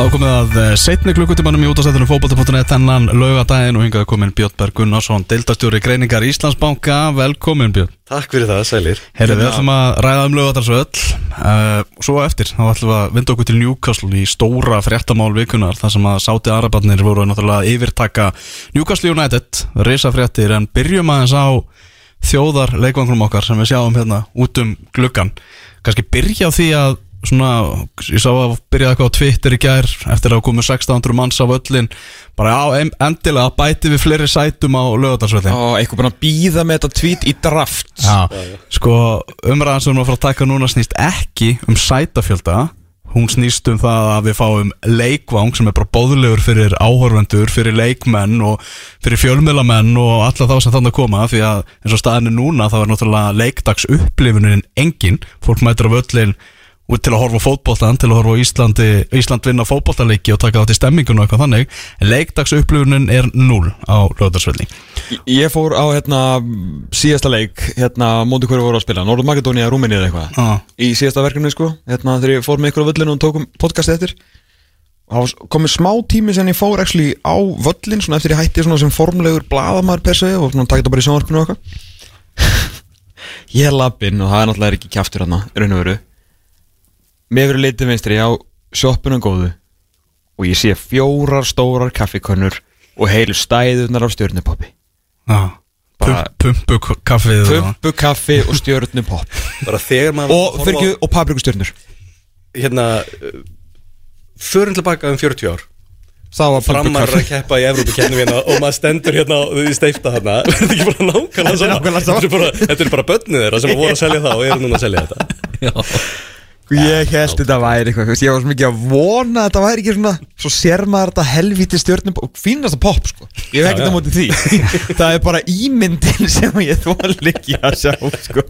Þá komið að setni klukkutímanum í útastættunum fókbalta.net þennan laugadaginn og hingaði komin Björn Berg Gunnarsson, deildastjóri greiningar Íslandsbanka, velkomin Björn. Takk fyrir það, sælir. Herri, við ætlum að ræða um laugadagsvöll, uh, svo eftir þá ætlum við að vinda okkur til Newcastle í stóra fréttamál vikunar, þar sem að Sáti Arabarnir voru náttúrulega að yfirtaka Newcastle United, reysa fréttir, en byrjum aðeins á þjóðar leikvanglum okkar sem við sjáum hérna út um gluggan. Kanski byrja á því að svona, ég sá að byrjaði eitthvað á Twitter í gær eftir að komu 1600 manns á völlin bara á endilega bæti við fleiri sætum á lögadagsvöllin og eitthvað bara býða með þetta tweet í draft. Já, sko umræðan sem við erum að fara að taka núna snýst ekki um sætafjölda. Hún snýst um það að við fáum leikvang sem er bara bóðulegur fyrir áhörvendur, fyrir leikmenn og fyrir fjölmjölamenn og alla þá sem þannig að koma því að eins og staðinu núna þá er náttúrulega leikdags upplifunin engin, fólk mætur á völlin til að horfa fótbóltan, til að horfa Íslandi, Ísland vinna fótbóltaleiki og taka það til stemmingun og eitthvað þannig, en leikdags upplifunin er 0 á lögdagsvelli Ég fór á hérna síðasta leik, hérna móti hverju voru að spila Norður Makedónia, Rúminni eða eitthvað. Ah. í síðasta verkefni sko, hérna þegar ég fór með ykkur á völlinu og tókum podcast eftir. Komið smá tími sem ég fór actually á völlin, svona eftir ég hætti svona sem formlegur bladamæður per se og svona Ég er lappinn og það er náttúrulega ekki kæftur hérna, raun og veru Mér verður litið vinstri á sjoppunum góðu og ég sé fjórar stórar kaffikönnur og heilu stæðunar af stjórnupoppi ah. Bara- Pumpu kaffið og- Pumpu kaffi og stjórnupopp Bara þegar maður og, fyrir og paprikustjörnur Hérna, uh, förum tilbaka um 40 ár. Það var Framar er að keppa í Evrópu kennum hérna og maður stendur hérna í steifta hérna. Verður ekki bara nákvæmlega Þetta er sama? Þetta er bara, þetta er bara börnið þeirra sem voru að selja það og eru núna að selja þetta. Ég held þetta væri eitthvað Ég var svo mikið að vona að þetta væri ekki svona Svo sér maður þetta helvíti stjórnum og fínasta pop sko. Ég hef ekkert á móti því. Það er bara ímyndin sem ég þól ekki að sjá sko.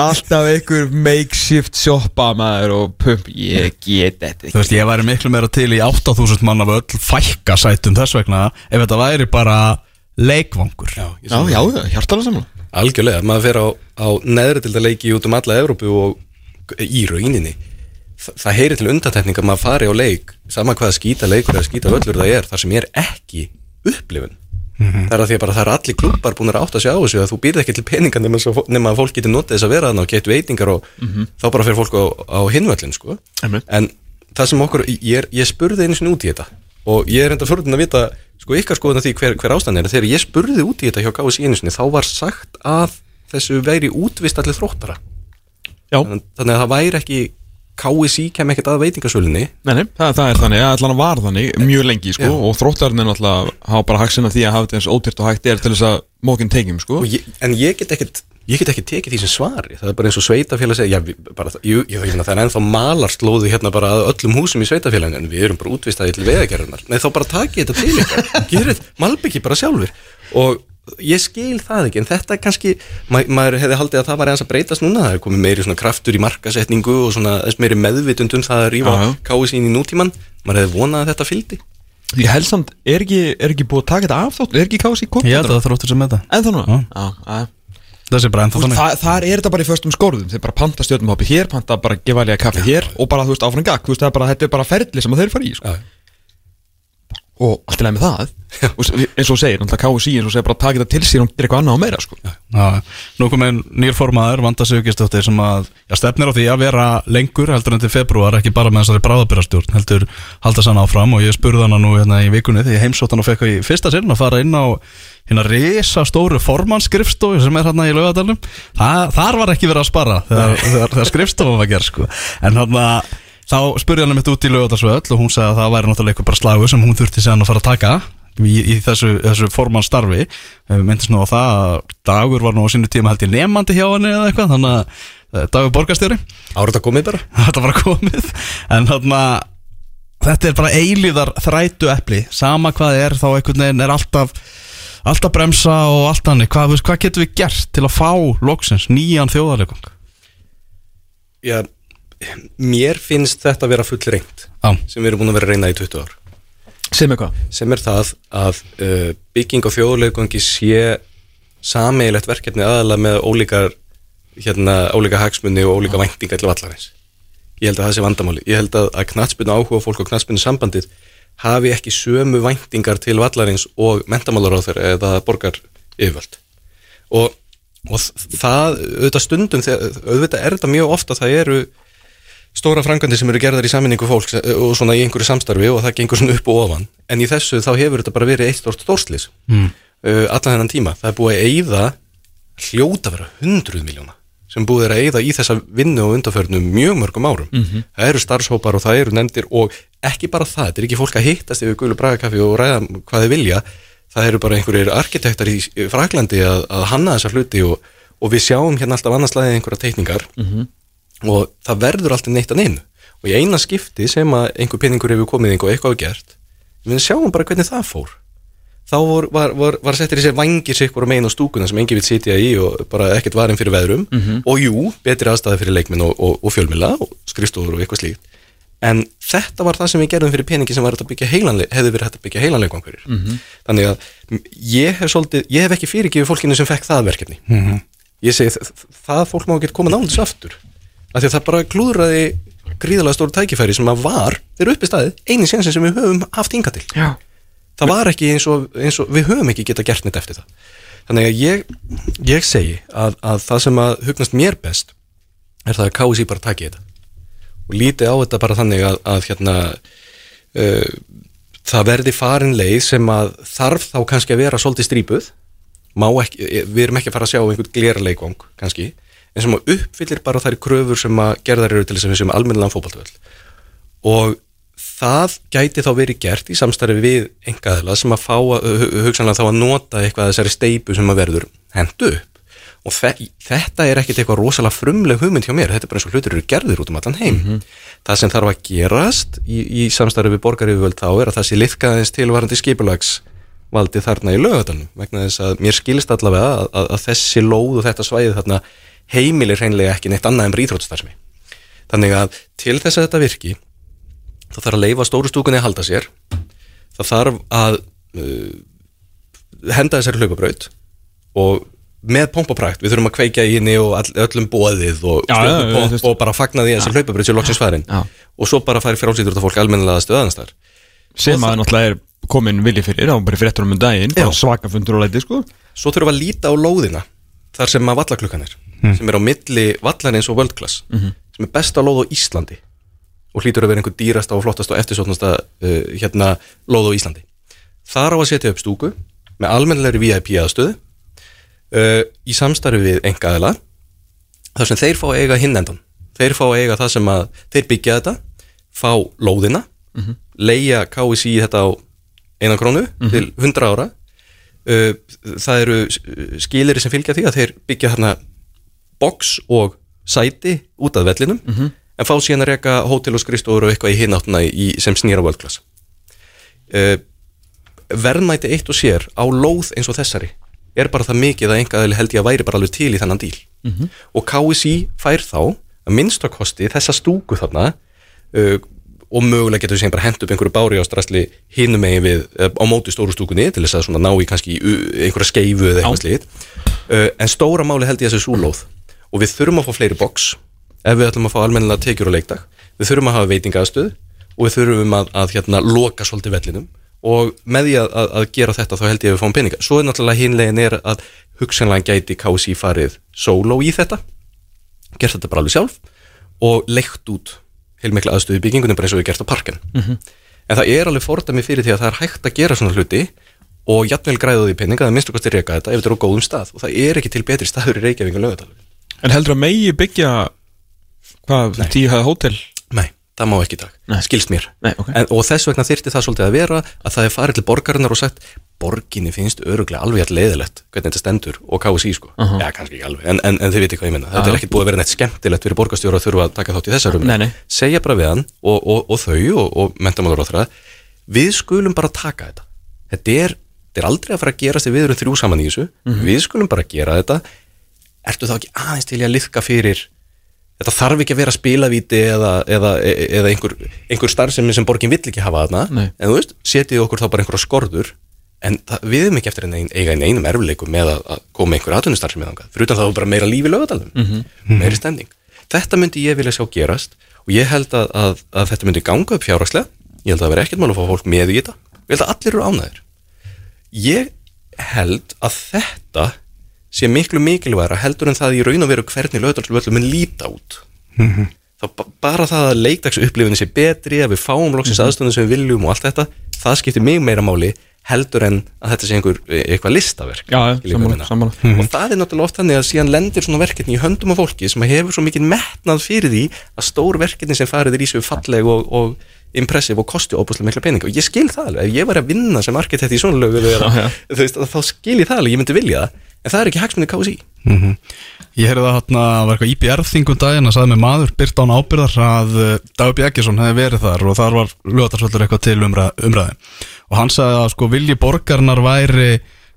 Alltaf einhver makeshift shoppa maður og pump Ég get þetta Þú veist, ég væri miklu meira til í 8000 manna völl fækka sætum þess vegna ef þetta væri bara leikvangur. Já, Já, já, hjartalega saman Algjörlega, maður fer á, á neðri til að leiki út um alla Evrópu og í rauninni Þa, það heyri til undatekning að maður fari á leik sama hvaða skýta leikur eða skýta völlur það er þar sem er ekki upplifun. Það er að því að bara það er allir klubbar búin að átta sig á þessu að þú býrð ekki til peninga nema, svo, nema að fólk getur notið þess að vera þannig og getur veitingar og þá bara fyrir fólk á, á hinvöllin sko. Einmitt. en það sem okkur ég, ég spurði einu sinni út í þetta og ég er enda fyrir að vita sko ykkar skoðun að því hver, hver ástæðan er. Þegar ég spurði út í þetta hjá einu sinni þá var sagt að þessu væri útvist allir þróttara Já, Þannig- þannig að það væri ekki KSI kem ekkert að veitingasölinni nei, nei, það, það er þannig, allan var þannig mjög lengi sko Já. og þróttarinn er hafa bara haksinn af því að hafa þetta eins ótyrt og hægt er til þess að mókinn tekjum sko. Ég, en ég get ekkert ég get ekki tekið því sem svari. Það er bara eins og sveitafélag segja já, bara, jú, jú, það er ennþá malarslóði hérna bara að öllum húsum í sveitafélaginu en við erum bara útvistaði til vegagerðunar nei þá bara takið þetta til ykkar. Gerið malbyggi bara sjálfur. Og ég skil það ekki en þetta er kannski ma maður hefði haldið að það var eins að breytast núna það er komið meiri svona kraftur í markasetningu og svona meiri meðvitund um það að já. káið sín í nútíman maður hefði vonað að þetta fylgdi Ég held samt, er ekki, er ekki búið að taka þetta af þótt, er ekki kási komið Ég held að það þróttur sem þetta En? Já. Já, já. Það þannig er þetta bara í föstum skórðum Þeir bara panta stjórnumhoppi hér, panta bara gevalega kaffi hér Og bara, þú veist, áfram gakk Þú veist, það er bara, þetta er bara ferli sem að þeir fara í sko. Og allt í lagi með það. Og, eins og segir, náttúrulega KSI eins og segir bara taka þetta til sér og gera eitthvað annað á meira sko. Já, nú kom einn nýr formaður, Vanda Sigurgestóttir sem að, já, stefnir á því að vera lengur heldur en til februar, ekki bara með þessari bráðabyrrastjórn, heldur halda sann áfram. Og ég spurði hana nú hérna í vikunni því ég heimsótt hann og fekk í fyrsta sinn að fara inn á hérna risa stóru formannsskrifstofu sem er hérna í laugadalum þar var ekki verið að spara þegar, þegar, þegar skrifstofan var gerð sko. En hérna þá spurði hann mitt út í laugadalsvöll og hún sagði að það væri náttúrulega eitthvað bara slagu sem hún þurfti séðan að fara að taka í, í þessu, þessu formannstarfi myndist nú á það að Dagur var nú á sínu tíma held ég nefandi hjá henni eða eitthvað þannig að eh, Dagur borgarstjóri. Árið að komið bara. Þetta var komið. En þarna þetta er bara eilíðar þrætu epli sama hvað er þá einhvern veginn er alltaf alltaf bremsa og allt hannig hvað, hvað getum við gert til að fá loksins nýjan þjóðarleikung Já, mér finnst þetta að vera full reynd Já, sem við erum búin að vera að reyna í 20 ár. Sem er hvað? sem er það að uh, bygging og þjóðlegangi sé sameigilegt verkefni aðalega með ólíkar hérna, ólíka hagsmunni og ólíka væntinga til vallarins. Ég held að það sé vandamáli. Ég held að, að knatsbyrnu áhuga fólk og knatsbyrnu sambandið hafi ekki sömu væntingar til vallarins og mentamálaráþur eða borgar yfirvöld og, og það auðvitað stundum auðvitað er þetta mjög ofta það eru stóra frangandi sem eru gerðar í saminningu fólks eh, og svona í einhverju samstarfi og það gengur svona upp og ofan en í þessu þá hefur þetta bara verið eitt stort stórslis mm. uh, allan þennan tíma það er búið að eyða hljóta vera hundruð miljóna sem búið að eyða í þessa vinnu og undarförnum mjög mörgum árum Mhm. það eru starfshópar og það eru nefndir og ekki bara það, þetta er ekki fólk að hittast yfir gulu bragakaffi og ræða hvað þið vilja það eru bara einhverjir arkitektar í Fraklandi að, að hanna þessa hluti og, og við sjáum hérna alltaf annarslæðið einhverja teikningar Mhm. Og það verður alltaf neitt að neinu. Og í eina skipti sem að einhver peningur hefur komið einhver eitthvað og gert við sjáum bara hvernig það fór. Þá var, var, var, var settir í sér vangir sig og megin á stúkuna sem enginn vil sitja í og bara ekkert varin fyrir veðrum. Og jú, betri aðstæði fyrir leikminn og, og, og fjölmila og skrifstofur og eitthvað slíkt. En þetta var það sem við gerðum fyrir peningi sem að hefði verið hægt að byggja heilanleikvang fyrir þannig að ég hef, svolítið, ég hef ekki fyrirgefið fólkinu sem fekk það verkefni. Ég segi þ- þ- það fólk má ekki koma þessu aftur af því að það bara klúðraði gríðalega stóru tækifæri sem að var þeir uppi staðið, eini sensin sem við höfum haft hinga til. Já, það var ekki eins og, eins og við höfum ekki geta gert neitt eftir það. Þannig að ég, ég segi að, að það sem að hugnast mér best er það að KSI bara taki þetta. Og líti á þetta bara þannig að, að hérna uh, það verði farin leið sem að þarf þá kannski að vera svolítið strípuð. Ekki, við erum ekki að fara að sjá einhvern glera leikvang kannski en sem uppfyllir bara þær kröfur sem að gerðar eru til þess að við séum almennilega fótballtvöld og það gæti þá verið gert í samstarfi við engaðila sem að fá hugsanlega þá að nota eitthvað þessari steipu sem að verður hendu upp. Og þe þetta er ekkit eitthvað rosalega frumleg hugmynd hjá mér, þetta er bara eins og hlutur eru gerðir út um allan heim. Það sem þarf að gerast í, í samstarfi við borgaryfirvöld þá er að það sé liðkaðins tilvarandi skipulagsvaldi þarna í lögadalum vegna þess að mér skilist allavega að, að, að þessi lóð og þetta svæði þarna heimilir hreinlega ekki neitt annað en bríþróttstarfsmi þannig að til þess að þetta virki það þarf að leifa stóru stúkunni að halda sér. Það þarf að uh, henda þessari hlaupabraut og með pomp og prækt, við þurfum að kveikja í henni og all, öllum bóðið og, veist. og bara fagna því að þessi hlaupabraut sé loksins farin. Og svo bara færi frálsýtur fólk almennilega stöðanastar sem að náttúrulega er komin vilji fyrir á bara fréttunum um daginn, bara svaka fundur og leiti sko. Svo þurfum við að líta á lóðina þar sem að vallaklukkan er sem er á milli vallarins og völdklass sem er besta lóð á Íslandi og hlýtur að vera einhver dýrasta og flottasta og eftirsóknasta uh, hérna lóð á Íslandi. Þar á að setja upp stúku með almennilegri VIP aðstöðu uh, í samstarfi við engaðila þar sem þeir fá að eiga hinnendan þeir fá að eiga það sem að þeir byggja þetta fá lóðina leia KSI þetta á eina krónu til 100 ára. Uh, það eru skilir sem fylgja því að þeir byggja þarna box og sæti út af vellinum en fá síðan að reka hótel og skristofur og eitthvað í hinnáttuna sem snýra völdklass uh, verðmæti eitt og sér á lóð eins og þessari er bara það mikið að enga held ég að væri bara alveg til í þennan díl. Og KSI fær þá að minnstakosti þessa stúku þarna uh, og mögulega getur við sem bara hent upp einhverju bári á strasli hinum megin við uh, á móti stóru stúkunni til þess að ná í kannski uh, einhverja skeifu eða eitthvað slíð uh, en stóra máli held ég að þessi súlóð og við þurfum að fá fleiri box ef við ætlum að fá almennilega tekjur og leikdag. Við þurfum að hafa veitingaðstöð og við þurfum að, að hérna, loka svolítið vellinum. Og með því að, að, að gera þetta þá held ég að við fáum peninga. Svo er náttúrulega hinlegin er að hugsanlega gæti KSI farið solo í þetta gert þetta bara alveg sjálf og leikt út heilmikla aðstöðu í byggingunum bara eins og við gert á parken en það er alveg fordæmi fyrir því að það er hægt að gera svona hluti og jafnvel græða því peninga það minnstu kosti reyka þetta ef þetta er á góðum stað. Og það er ekki til betri staður í Reykjavík en heldur að megi byggja hvað, tíu hæða hótel? Nei, það má ekki Nei. skilst mér. Nei, ok. en, og þess vegna þyrfti það svolítið að vera að það er farið til borgarinnar og sagt borginni finnst öruglega alveg all leiðilegt hvernig þetta stendur og KSI sko. Já, kannski ekki alveg, en, en, en þið viti hvað ég minna þetta er ekkit búið að vera neitt skemmtilegt fyrir borgarstjóra að þurfa að taka þátt í þessar nei. segja bara við hann og, og, og þau og, og mentamálur á það við skulum bara taka þetta. Þetta er, þetta er aldrei að fara að gerast þegar við erum þrjú saman í þessu. Við skulum bara gera þetta ertu þá ekki aðeins til að liðka fyrir þetta þarf ekki að vera spilavíti eða, eða, eða einhver, einhver starfsemi sem borgin vill ekki hafa þarna? Nei. en þú veist, setið okkur þá bara einhverja skorður en það, við erum ekki eftir ein, eiga í einum erfileikum með að, að koma með einhver atvinnustarfsemi þangað. Fyrir utan var bara meira lífi lögadalum meiri stemning. Þetta myndi ég vilja sjá gerast og ég held að, að, að þetta myndi ganga upp fjárhagslega. Ég held að það veri ekkert mál að fá fólk með í þetta. Ég held að allir eru ánæður ég held að þetta sé miklu mikilværa heldur en það í raun og veru hvernig lögdagsvöllum mun líta út þá ba- bara það að leikdags upplifinni sé betri að við fáum loksins aðstöðum sem við viljum og allt þetta það skiptir mig meira máli heldur en að þetta sé einhver e, eitthvað listaverk Já, ég sammála, meina. sammála. og það er náttúrulega oft þannig að síðan lendir svona verkefni í höndum af fólki sem hefur svo mikið metnað fyrir því að stór verkefni sem farið er í sig falleg og, og impressiv og kosti óbúslega mikla peninga. Og ég skil það alveg, ef ég var að vinna sem arkitekt í svona lögu þá skil ég það alveg, ég myndi vilja það. En það er ekki hagsmunni KSI Mhm. Ég heyrði það hérna að var eitthvað IBR-þingum daginn að sagði með maður, byrt án ábyrðar að uh, Dagur Bjarkesson hefði verið þar og þar var lögatarsvöldur eitthvað til umræð, umræði og hann sagði að sko vilji borgarnar væri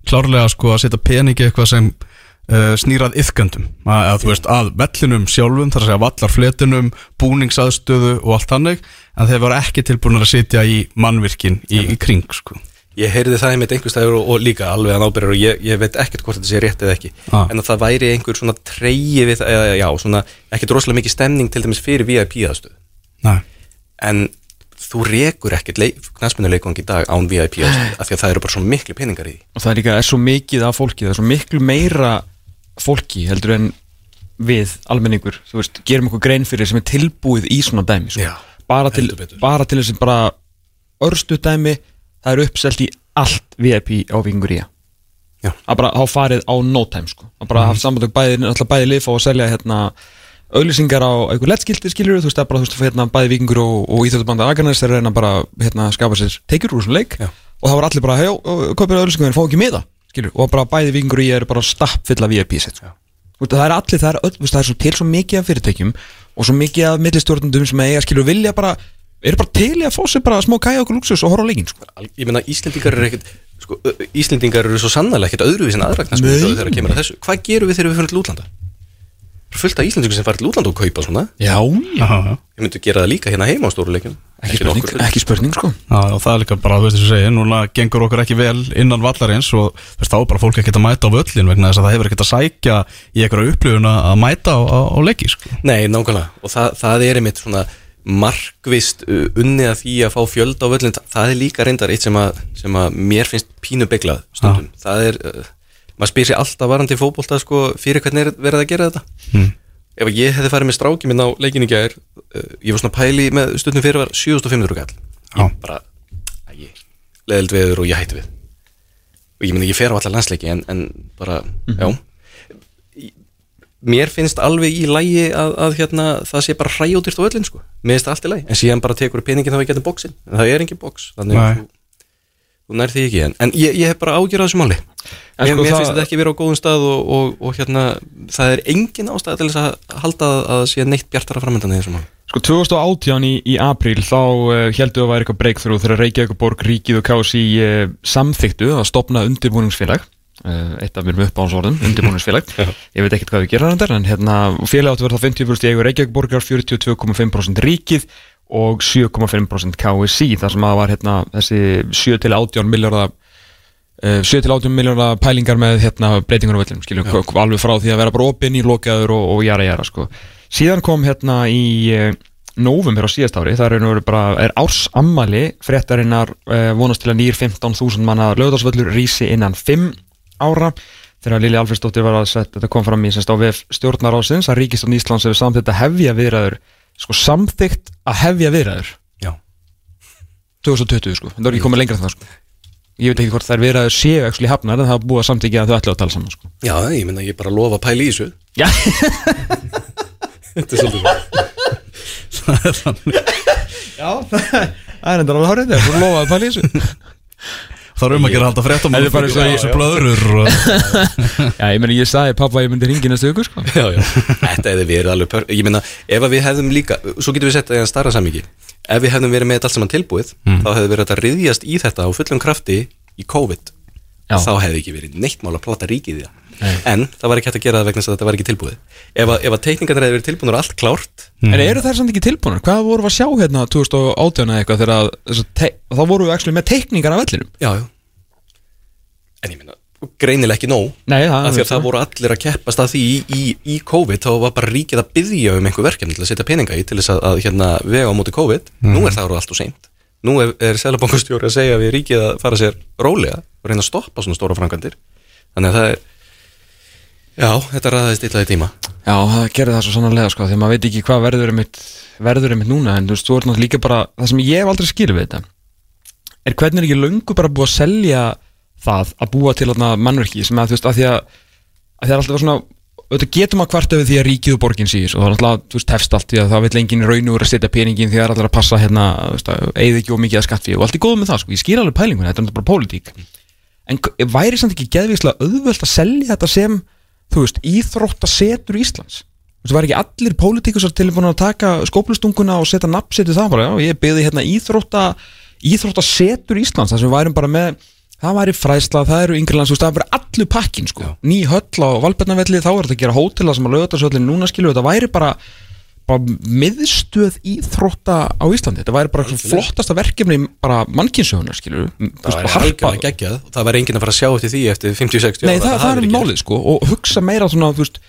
klárlega sko að setja peningi eitthvað sem uh, snýrað yfgöndum að, að þú veist að vellinum sjálfum þar að segja vallarfletinum, búningsaðstöðu og allt hannig en þeir var ekki tilbúin að setja í mannvirkin í, í kring sko. Ég heyrði það einmitt einhverstæður og, og líka alveg að ábyrjar og ég, ég veit ekkert hvort þetta sé rétt eða ekki. Ah. en að það væri einhver svona treyji við, eða já, svona ekkert rosalega mikið stemning til dæmis fyrir VIP aðstöð Nei, en þú rekur ekkert knæspunuleikvang í dag án VIP aðstöð af því að það eru bara svo miklu peningar í því. Og það er líka er svo mikið af fólki það er svo miklu meira fólki heldur en við almenningur, þú veist, gerum okkur grein fyrir sem er tilbúið í svona dæmi sko. Bara, til, bara til þess að bara örstu dæmi, það er uppselt í allt VIP á vingur í að bara hafa farið á no time sko. að bara hafa sambandum bæði, alltaf bæði lif og selja hérna auðlýsingar á einhver lettskildi skilur þú veist, það er bara þú veist, hérna, bæði vikingur og, og íþjóðbanda Agarnæs er að reyna bara hérna, að skapa sér teikjur úr þessum leik Já. og það var allir bara, hei, kaupir auðlýsingar en fá ekki miða, skilur, og bara bæði vikingur ég er bara stapp fulla VIP set sko. Það er allir, það er, öll, það er svo til svo mikið af fyrirtækjum og svo mikið af millistjórnundum sem eiga skilur vilja bara, eru bara til að fá sér bara smá kæja okkur luxus og horfa á leikinn sko. Ég meina Íslendingar eru ekkert sko, Íslendingar eru svo sannlega ekkert öðruvís en aðra Nei. knæspunuleikvang þegar kemur að þessu hvað gerum við þegar við fyrir til útlanda? Fullt af Íslendingar sem fara til útlanda og kaupa svona. Já, já. Við myndum gera það líka hérna heima á stóruleikum Ekki spurning, ekki spurning sko. Já, og það er líka bara, þú veist þess að segja, núna gengur okkur ekki vel innan vallarins og þú veist, þá er bara fólk ekkert að mæta á völlin vegna þess að það hefur ekkert að sækja í einhverja upplifun að mæta á, á, á leiki, sko. Nei, nákvæmlega, og það, það er einmitt svona markvist uh, unnið að því að fá fjöld á völlin, það, er líka reyndar eitt sem að, sem að mér finnst pínu beglað stundum, það er uh, maður spyr sér alltaf varandi fótbolta sko, fyrir hvernig er verið að gera þetta? Mm. ef að ég hefði farið með stráki minn á leikin í gær uh, ég var svona pæli með stundum fyrir var 7500 kall Já. ég bara, æ, leðild veður og ég hætti við. Og ég myndi ég fer á alla landsleiki en, en bara, já. Í- mér finnst alveg í lægi að, að hérna, það sé bara hræjótist á öllin sko, mér finnst það allt í lægi en síðan bara tekur peningin þá við getum bóksin en það er engin bóks, þannig að þú, nær því ekki en, en ég, ég hef bara ágjörð þessu máli. En mér, sko mér það- finnst þetta ekki vera á góðum stað og, og, og hérna, það er engin ástæða til þess að halda að það sé neitt bjartara framöndan í þessu máli. Sko 2018 í, í apríl þá uh, heldur að væri eitthvað breakthrough þegar Reykjavík borg, Ríkið og KSI uh, samþyktu að stopna undirbúningsfélag uh, eitt af mér uppáhaldsorðum, undirbúningsfélag. Ég veit ekkert hvað við gera þetta en hérna, félag áttu þá 50% í eigu Reykjavík borgar 42,5% Ríkið og 7,5% KSI þar sem að var hérna, þessi 7-18 miljardar Uh, 7-18 miljónar pælingar með hérna, breytingar á völlum, skiljum, alveg frá því að vera bara opinn í lokaður og, og jara jara sko. síðan kom hérna í uh, nóvum hér á síðast ári, það er, bara, er ársammali fréttarinnar uh, vonast til að nýr 15.000 manna lögðarsvöllur rísi innan 5 ára þegar Lili Alfredsdóttir var að setja, þetta kom fram í stjórnarásins að Ríkistofn Íslands hefur samþygt að hefja viðræður sko samþygt að hefja viðræður. Já, 2020 sko, það er ekki komið lengra en það sko. Ég veit ekki hvort þær viðræður séu actually hafnar en það er búið að samþykja að þau ætla að tala saman sko. já ég minna ég bara lofa að pæla í þessu. Já, Þetta er svolítið svo Það er þannig. já það er enda alveg hárið þegar, þú lofaði að pæla í þessu Það er um að gera halda fréttum Það er bara blöðurur og... Já, ég meni, ég sagði pappa að ég myndi ringi næstu ykkur sko. Já, já, þetta hefði verið alveg pör... Ég meina, ef að við hefðum líka Svo getum við sett að starra samíki Ef við hefðum verið með þetta allt saman tilbúið Þá hefði verið að riðjast í þetta á fullum krafti Í COVID. Já. Þá hefði ekki verið neitt mál að plata ríkið í það En það var ekki hægt að gera það vegna þess að þetta var ekki tilbúið. Ef að, ef að teikningarnir hefði verið tilbúinur allt klárt En eru þær samt ekki tilbúinur? Hvað voru við að sjá hérna 2018 eða eitthvað þegar að, þessar te- þá voru við actually með teikningar af vellinum? Já, já. En ég meina, greinilega ekki nóg. Nei, það, af því að það. voru allir að keppast að því í, í, í COVID þá var bara ríkið að byggja um einhver verkefni til að setja peninga í til þess að, að hérna, vega á móti COVID. Nú er það orðið allt og seint. Nú er, er Sælabankastjóri að segja við ríkið að fara sér rólega og reyna að stoppa svona stóra framkvæmdir. Þannig að það er já, þetta ræðist illa í tíma. Já, það gerir það svo sannarlega sko, því maður veit ekki hvað verður einmitt, verður einmitt núna en þú veist, þú ert náttúrulega líka bara, það sem ég hef aldrei skilið við þetta er hvernig er ekki löngu bara búið að selja það að búa til mannverki sem að þú veist, að því að, að því að alltaf svona, auðvitað getum að kvarta við því að ríkið og borgin síðis og það er alltaf, þú veist, tefst allt því að það vil enginn raun úr að setja peningin því að það er alltaf hérna, þú veist, það, íþróttasetur Íslands. Þú veist, var ekki allir pólitíkusar tilbúin að taka skóplustunguna og setja nafnsetu það bara, já, ég byggði hérna íþrótta íþróttasetur Íslands, það sem við værum bara með það væri fræsla, það eru yngri lands þú veist, það væri allu pakkin, sko. Já. ný höll á Valbjarnavelli, þá er þetta að gera hótela sem að lögða þessu núna skilu, þetta væri bara bara miðstöð íþrótta á Íslandi, þetta væri bara flottasta verkefni bara mannkynnsögunar, skilu það væri algjörlega geggjað. Og það væri enginn að fara að sjá eftir því eftir 50-60 Nei, ára, það, það, hafi er verið málið sko og hugsa meira svona, veist,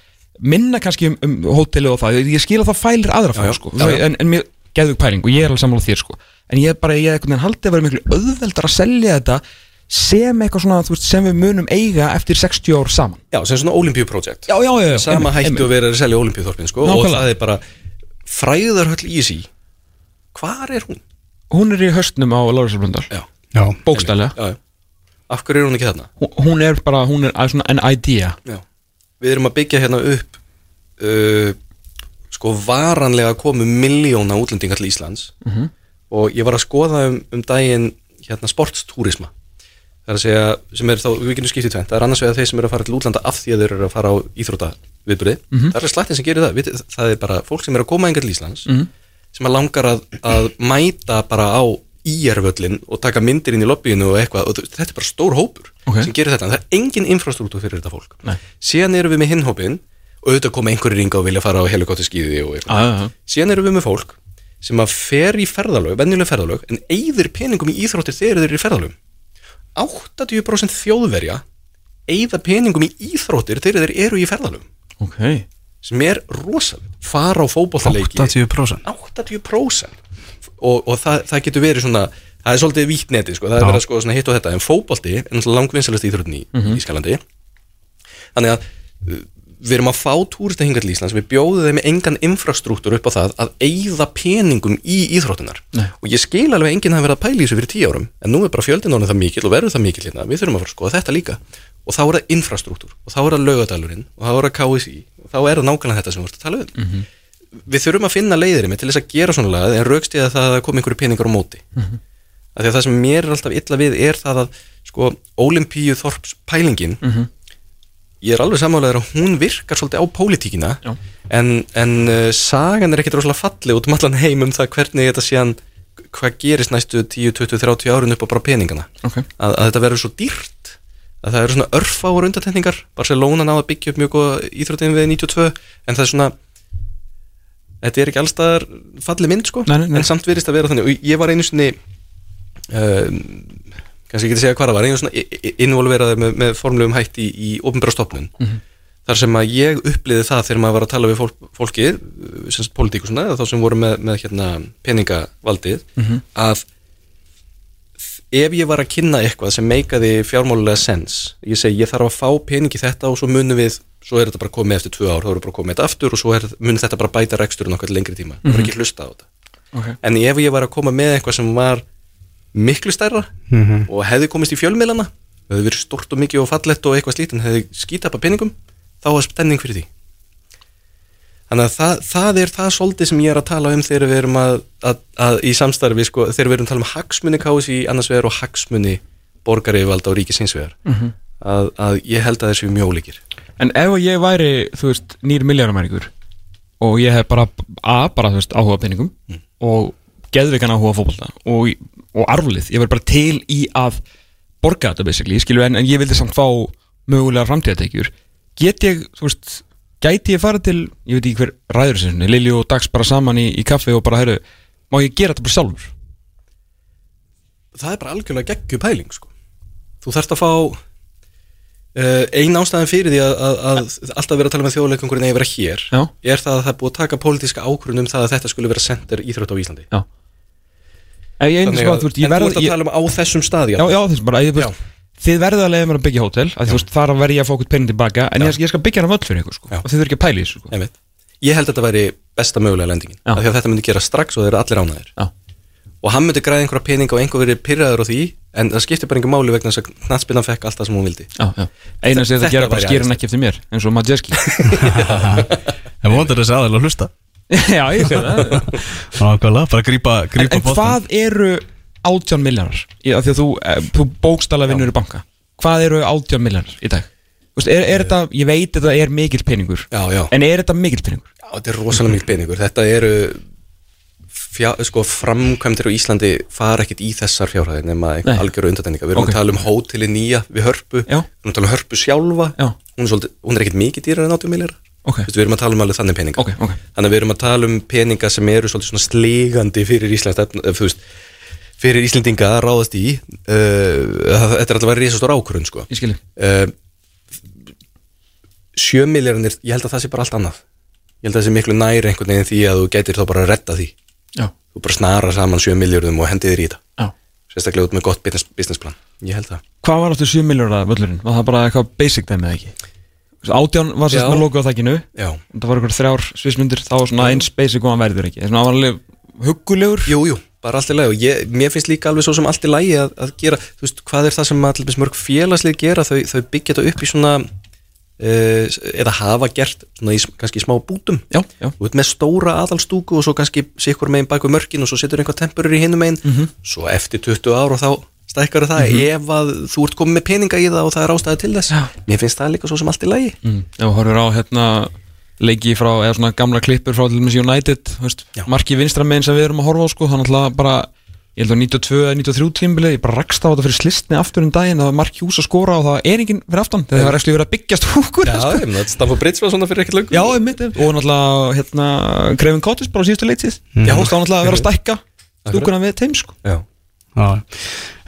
minna kannski um, um hóteli og það, ég skil að það fælir aðra já, sko, en, en mér geðug pæling og ég er alveg sammála þér sko. En ég er bara, ég er einhvern veginn haldið að vera miklu auðveldar að selja þetta sem eitthvað svona, þú veist, sem við munum eiga eftir 60 ár saman. Já, sem svona Olympíu project Já, já, já, já sama hættu að vera að selja Olympíuþorpin sko, og Nákvæmlega. það er bara fræðarhöll í sí hvar er hún? Hún er í höstnum á Já, Bókstælega, af hverju er hún ekki þarna? hún, hún er bara, hún er svona an idea. Já. við erum að byggja hérna upp uh, sko varanlega komu miljóna útlendingar til Íslands. Mhm. og ég var að skoða um, um daginn hérna sportstúrisma. Það er að segja, sem er þá, við getum skiptið tvent það er annars vegar þeir sem eru að fara til útlanda af því að þeir eru að fara á íþróta viðbyrði Mhm. það er slættin sem gerir það, Vitið, það er bara fólk sem er að koma engar til Íslands Mhm. sem að langar að, að mæta bara á íjarvöllin og taka myndir inn í lobbyinu og eitthvað og þetta er bara stór hópur Ok. sem gerir þetta, en það er engin infrastruktúr fyrir þetta fólk Nei. síðan erum við með hinn hópin og auðvitað koma einhverju ringa og vilja fara á helikóttu skíði og eitthvað Já, já, já. síðan erum við með fólk sem að fer í ferðalög, venjuleg ferðalög en eyðir peningum í íþróttir þegar þeir eru í ferðalög 80% þjóðverja eyða peningum í íþróttir þegar þeir eru í ferðalög Ok, sem er rosalega fara á fótbollaleiki 80% 80% og, og það, það getur verið svona það er svolítið vítt neti, sko, það er verið að skoða svona hitt og þetta. En fótbolti er náttúrulega langvinnsalast íþróttin í Mhm. Ískalandi. Þannig að uh, við erum að fá túrista hinga til Íslands. Við bjóðum þeim engan infrastruktúr upp á það að eyða peningum í íþróttinar Nei. og ég skil alveg enginn að pæla í þessu fyrir tíu árum. En nú er bara fjöldin orðin það mikil og verður það mikil hérna. Við þurfum að fara að skoða þetta líka og þá er það infrastruktúr og þá er það laugadalurinn og þá er það KSI og þá er það nákvæmlega þetta sem við erum að tala um. Við þurfum að finna leiðir með til þess að gera svona lagað en raukst ég að það kom einhverju peningur á móti. Mm -hmm. að því að það sem mér er alltaf illa við er það að sko Olimpíu Þorps pælingin ég er alveg sammálaður að hún virkar svolítið á pólitíkina Já. en, en uh, sagan er ekkit rosalega falleg út um allan heim um það hvernig þetta síðan hvað gerist næstu 10, 20, 30 árun upp á bara peningana. Ok. Að, að þetta verður svo dýrt að það eru svona örfáur undatendingar Barcelona náða byggja upp mjög góða íþróttin við 92 en það er svona þetta er ekki allstaðar falli mynd sko Nei, nei, nei. en samt virðist að vera þannig og ég var einu sinni um, kannski ekki að segja hvað það var einu svona involveraði með, með formlegum hætti í, í ofnbæra stopnun Mhm. þar sem að ég uppliði það þegar maður var að tala við fólk, fólkið sem eða þá sem voru með, með hérna, peningavaldið Mhm. að ef ég var að kynna eitthvað sem meikaði fjármálulega sens ég segi ég þarf að fá pening í þetta og svo munum við svo er þetta bara komið eftir tvö ár þá er þetta bara komið þetta aftur og svo er, mun þetta bara bæta reksturinn okkar lengri tíma, það var ekki hlusta á þetta. Ok, en ef ég var að koma með eitthvað sem var miklu stærra og hefði komist í fjölmiðlana hefði verið stort og mikið og fallett og eitthvað slít en hefði skítapa peningum þá var spenning fyrir því þannig að það, það er það svolítið sem ég er að tala um þegar við erum að, að, að í samstarfi sko, þegar við erum að tala um hagsmunni kási annars vegar og hagsmunni borgaryfvalda og ríkis hins vegar. Að, að ég held að þessu mjög ólíkir. En ef ég væri, þú veist, nýr miljardamæringur og ég hef bara A, bara, þú veist, áhuga á peningum og geðvikan áhuga á fótbolta og, og arflið, ég verð bara til í að borga þetta basically, skilju, en, en ég vildi samt fá mögulega framtíðatekjur get ég, þú veist, gæti ég fara til ég veit ekki hver ræður sinni, Lili og Dags bara saman í, í kaffi og bara, herru má ég gera þetta bara sjálfur? Það er bara algjörlega geggju pæling sko. þú þarft að fá Uh, ein ástæðan fyrir því að, að, að alltaf vera að tala með þjóðleikungurinn eða vera hér Já. er það að það er búið að taka pólitíska ákvörðun um það að þetta skulle vera center íþrótt á Íslandi. Já. Sko, að, en þú ert að tala um á þessum stadi Já, já, þess bara, ég, þið verður að leiða mér að byggja hótel að veist, þar verð ég að fá okkur penning tilbaka en ég, ég skal byggja hana völl fyrir ykkur, sko. Og þið þurfum ekki að pæla í þessu, sko. Ég held að þetta væri besta mögulega lendingin af því að þetta myndi gera strax og þeir eru allir ánæðir Já, og hann myndi græða einhverja peninga og einhver verið pyrraður á því en það skiptir bara einhver máli vegna þess að knattspinnan fekk allt það sem hún vildi. Já, já. Eina sem Þetta gera bara skýra hann ekki eftir mér eins og Majeski. En vondur þessi aðeins að hlusta. Já, ég sé það. Bara grípa, En, grípa en hvað eru átján milljarar? Því að þú, eh, þú bókstala vinnur í banka. Hvað eru átján milljarar í dag? Þú Veist, er, er þetta, ég veit að þetta er mikill peningur Já, já, En er þetta mikill peningur? já þetta er rosalega mikil peningur. Þetta eru fjá, sko, framkvæmdir á Íslandi fara ekkit í þessar fjárhæðir nema algjöru undatendinga Við erum Ok. að tala um hóteli nýja við hörpu. Við erum að tala um hörpu sjálfa. Já. Hún er, svolítið, hún er ekkit mikið dýrar en 80 millir Ok, Við erum að tala um alveg þannig peninga. Ok, ok. Þannig að við erum að tala um peninga sem eru svolítið svona slegandi fyrir Íslands þú veist, fyrir Íslendinga að ráðast í uh, þetta er alltaf að vera risastór ákvörðun sko. Ég skilji. Uh, sjömiljarnir ég held að það sé bara allt annað. Ég held að það sé miklu næri einhvern veginn því að þú gætir þá bara að redda því. Já, þú bara snara saman sjömiljardum og hendið þér í þetta. Já. Sérstaklega út með gott business, businessplan. Ég held það. Hvað var áttu 7 milljóra völlurinn? Var það bara eitthvað basic dæmi eða ekki? Átján var sérst með logo á þakkinu. Já. Það var eitthvað þrjár svismundir Það var svona eins basic og hann verður ekki. Huggulegur. Jú, jú, bara allt í lagi. Og ég, mér finnst líka alveg svo sem allt í lagi að, að gera, þú veist, hvað er það sem dæmis mörg félagslið gera, þau, þau byggja þetta upp í svona uh, eða hafa gert svona í kannski smá bútum. Já, já. Þú veit með stóra aðalstúku og svo kannski sikkur megin bak við mörkin og svo setur einhver tempurur í hinum megin. Mhm. svo eftir 20 ár og þá stækkar það. Ef að þú ert komið með peninga í það og það er ástæði til þess. Já. mér finnst það líka svo sem allt í lagi. Mm. Ef þú horfir á hérna leiki frá, eða svona gamla klippur frá United, veist, marki vinstra megin sem við erum að horfa á sko, þannig að bara ég held að 92 eða 93 tímbilið, ég bara rakst á þetta fyrir slistni aftur um daginn, það var marki hús að skora og það var er enginn fyrir aftan, það var ekki verið að byggjast húkur Já, ég meina, Stamford Bridge var svona fyrir ekkert löngu. Já, einmitt, einmitt. og náttúrulega hérna, Krefin Cottage bara á síðustu leitið Já. Já, þá náttúrulega að vera að stækka stúkuna við þeim sko. Já. Já,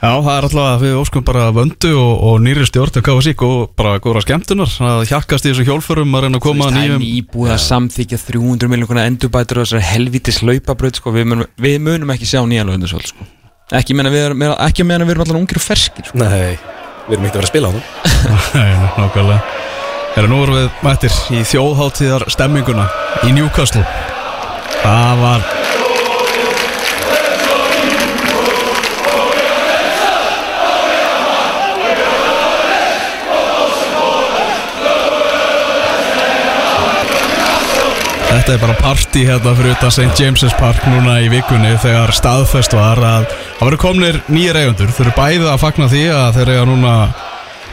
já, það er alltaf að við óskum bara vöndu og, og nýri stjórn og KFC og bara góðra skemmtunar að hjakkast í þessu hjólförum að reyna að koma Það er nýjum nýbúið að samþykja 300 miljónkona endurbætur og þessar helvitis laupabraut sko. við, munum, við munum ekki sjá nýja lögundasvöld sko. ekki meðan við erum, ekki meðan við erum allan ungir og ferskir sko. Nei, við erum ekkert að vera að spila á það Nei, nákvæmlega Þegar nú erum við mættir í þjóðháttíðar stemminguna í Newcastle Þetta er bara party hérna fyrir utan St. James's Park núna í vikunni þegar staðfest var að það verður komnir nýjir eigendur. Þau eru bæði að fagna því að þeir eiga núna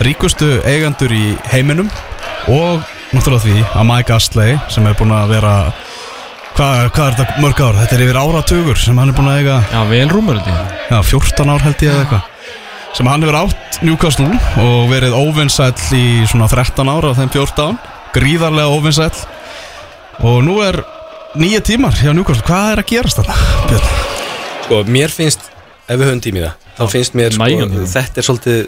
ríkustu eigendur í heiminum og náttúrulega því að Mike Astley sem er búin að vera hvað, hvað er þetta mörg ár? Þetta er yfir áratugur sem hann er búin að eiga Já, vel rúmur þetta já, 14 ár held ég eða eitthvað sem hann hefur átt Newcastle og verið óvinnsæll í svona 13 ára af þeim 14 gríðarlega óvinnsæll og nú er nýja tímar hjá Newcastle hvað er að gerast þarna? Björn? Sko, mér finnst, ef við höfum tími í það þá finnst mér, sko, tíma. þetta er svolítið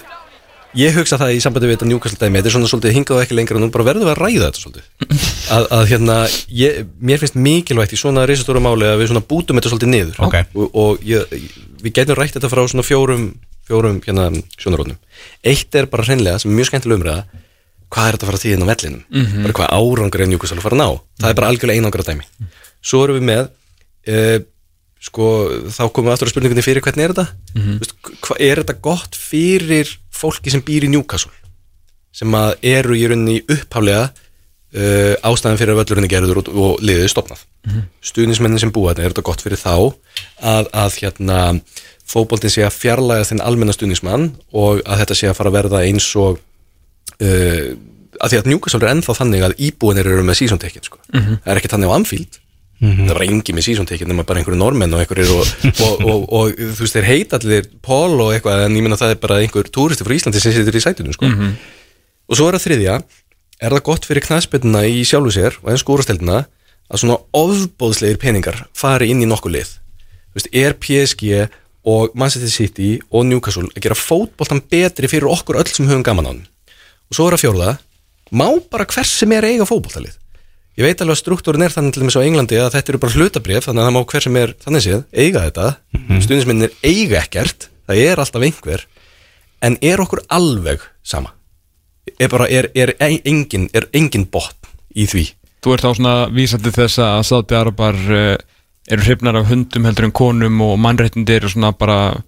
ég hugsa það í sambandi við þetta njúkastl dæmi þetta er svona svolítið hingað og ekki lengra og nú bara verðum við að ræða þetta svolítið að, að hérna, ég, mér finnst mikilvægt í svona reisastóra máli að við svona bútum þetta svolítið niður Ok. og, og ég, við getum rætt þetta frá svona fjórum fjórum hérna sjónarónum eitt er bara hreinlega sem er mjög skemmtileg umræða hvað er þetta að fara að þýðin á vellinum bara hvað árangur er njúkastl að fara að ná það er bara algjörlega einangra dæmi svo erum við með uh, sko, þá komum við aftur að spurningunni fyrir hvernig er þetta mm. -hmm. er þetta gott fyrir fólki sem býr í Newcastle sem að eru í rauninni upphaflega uh, ástæðan fyrir að völlurinn er gerður og, og liðið stopnað mm Mhm. -hmm. stuðnismennin sem búa þetta er þetta gott fyrir þá að, að hérna fótboltin sé að fjarlæga þinn almenna stuðnismann og að þetta sé að fara að verða eins og uh, að því að Newcastle er ennþá þannig að íbúinir eru með season ticket sko. Mhm. það er ekki þannig á Anfield það var engi með season ticket nema bara einhverju normenn og einhverjir og, og, og, og, þú veist þeir heita allir Paul og eitthvað en ég meina það er bara einhver túristi frá Íslandi sem situr í sætunum sko. og svo er það þriðja er það gott fyrir knæspilna í sjálfu sér og enn skórasteldina að svona ofbóðslegir peningar fari inn í nokkuð lið veist, er PSG og Manchester City og Newcastle að gera fótboltan betri fyrir okkur öll sem höfum gaman á hann og svo er að fjórða má bara hvers sem er eiga fótboltalið? Ég veit alveg að struktúrin er þannig til dæmis á Englandi að þetta eru bara hlutabrif þannig að það má hver sem er þannig séð eiga þetta. Mm -hmm. stundisminnir eiga ekkert það er alltaf einhver. En er okkur alveg sama? Er bara, er, er, engin, er engin botn í því? Þú ert á svona vísandi þess að Sáti Arabar uh, eru hrifnar af hundum heldur en konum og mannréttindi eru svona bara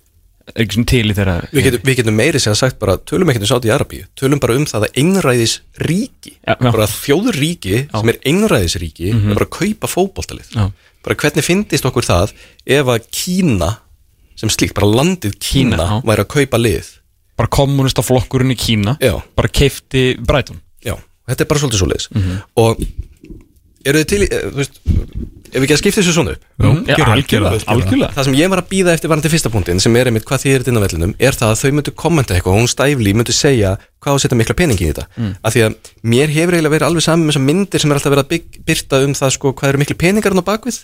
er ekki svona til í þeirra Við getum, við getum meiri sem sagt bara, tölum ekki um Sáti Arabíu, tölum bara um það að einræðis ríki, Já, já. bara þjóður ríki sem er einræðis ríki, mm bara að kaupa fótboltalið, Já. bara hvernig fyndist okkur það ef að Kína sem slíkt, bara landið Kína, Kína, já. væri að kaupa lið bara kommunista flokkurinn í Kína Já. bara keifti Brighton Já, þetta er bara svolítið svoleiðis Mhm. og eru þið til í, eh, þú veist, ef við ekki að skipta þessu svona upp? Jú, Já, gera það, algjörlega, gera það. algjörlega. Það sem ég var að býða eftir varandi fyrsta punktin sem er einmitt hvað þið er inn á vellinum er það að þau myndu kommenta eitthvað og hún stæfli myndu segja hvað á að setja mikla peningi í þetta. Mm. af því að mér hefur eiginlega verið alveg saman með þessar myndir sem er alltaf verið að bygg, byrta um það sko hvað eru miklu peningar hann á bakvið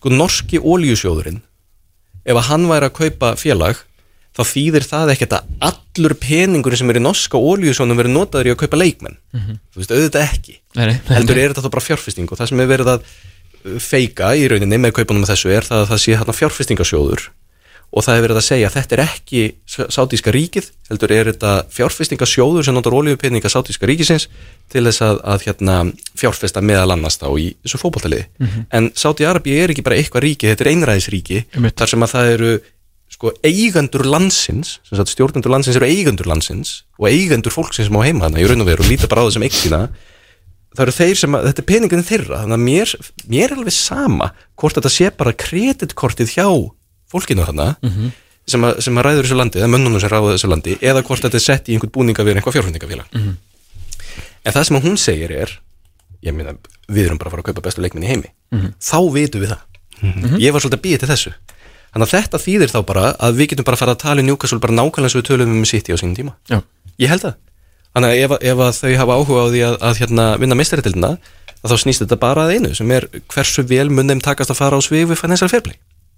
sko norski ólíusjóðurinn ef að hann væri að kaupa félag þá þýðir það ekkert að allur peningur sem er í norska ólíusjónum verið notaður í að kaupa leikmenn. Þú veist, auðvitað ekki. Nei, nei, nei, heldur er þetta þá bara fjárfesting og það sem er verið að feika í rauninni með kaupunum með þessu er það að það sé hérna fjárfestingasjóður og það er verið að segja að þetta er ekki sátíska ríkið, heldur er þetta fjárfestingasjóður sem notar olíupenninga sátíska ríkisins til þess að, að hérna, fjárfesta meðal annars þá í þessu fótballtaliði. En Sáti Arabi er ekki bara eitthvað ríki, þetta er einræðisríki Einmitt. þar sem að það eru sko eigendur landsins, sem sagt stjórnendur landsins eru eigendur landsins og eigendur fólksins sem á heima hana í raun og veru líta bara á eign sína það eru þeir sem að, þetta er peningin þeirra þannig að mér, mér er alveg sama hvort þetta sé bara kreditkortið hjá fólkinu þarna sem, að, sem að ræður þessu landi, eða mönnunum sem ræður þessu landi eða hvort þetta er sett í einhvern búninga við einhvað fjárfundingafélag en það sem að hún segir er ég meina, við erum bara að fara að kaupa bestu leikminni heimi. Þá vitum við það. Ég var svolítið að býja til þessu. Þannig að þetta þýðir þá bara að við getum bara að fara að tala í Newcastle bara nákvæmlega eins og við tölum um City á sínum tíma. Já. ég held það þannig að ef, ef að þau hafa áhuga á því að, að hérna, vinna meistaritildina þá snýst þetta bara að einu sem er hversu vel mun þeim takast að fara á svig við financial fair play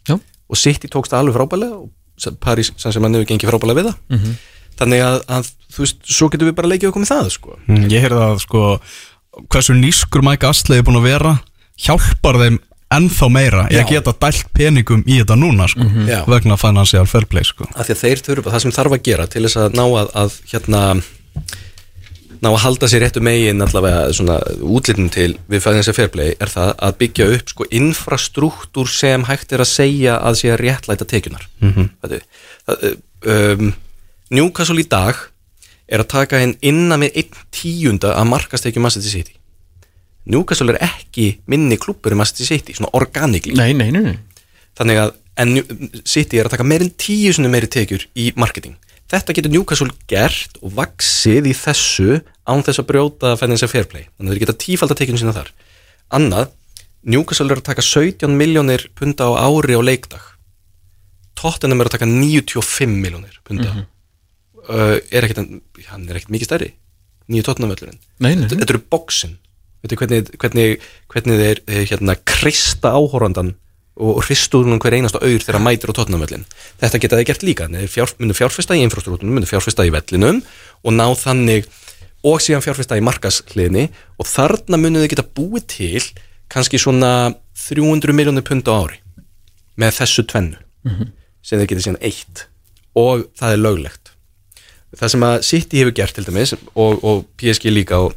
Já. og City tókst alveg frábælega og Paris sem sem hann hefur gengið frábælega við það þannig að, að þú veist, svo getum við bara leikið okkur með það sko. Mm, Ég heyrði að sko hversu nýskur Mike Astley er búin að vera hjálpar þeim ennþá meira ég geta dælt peningum í þetta núna sko, Já. vegna financial fair play sko. af því að þeir þurfa, það sem þarf að gera til þess að ná að, að hérna ná að halda sér réttu megin allavega svona útlitnum til við fæðins að fairplay er það að byggja upp sko infrastruktúr sem hægt er að segja að sé að réttlæta tekjunar mm -hmm. það, um, Newcastle í dag er að taka inn innan með einn tíunda að markastekju Manchester City Newcastle er ekki minni klúppur í Manchester City, svona organically Nei, nei, nei, nei. þannig að City er að taka meirinn tíu sinni meiri tekjur í marketing þetta getur Newcastle gert og vaksið í þessu án þess að brjóta financial fair play. Þannig að þeir geta tífalda tekjun sína þar. Annað, Newcastle er að taka 17 miljónir punta á ári á leikdag. Tottenham er að taka 95 miljónir punta uh, er ekkit, hann er ekkit mikið stærri. Nýju Tottenham völlurinn. Nei, nei, nei. þetta, eru bóksin Veitu hvernig, hvernig, hvernig þeir eh, hérna, krista áhórandan og hristu úr hún hver einasta auður þegar mætir á tóttunumvellin. Þetta geta þeir gert líka. Þeir fjár, myndu fjárfesta í infrastruktúrunum, myndu fjárfesta í vellinum og ná þannig og síðan fjárfesta í markasliðni og þarna myndu þeir geta búið til kannski svona 300 miljónir pund á ári með þessu tvennu sem þeir geta síðan eitt og það er löglegt það sem að City hefur gert til dæmis og, og PSG líka og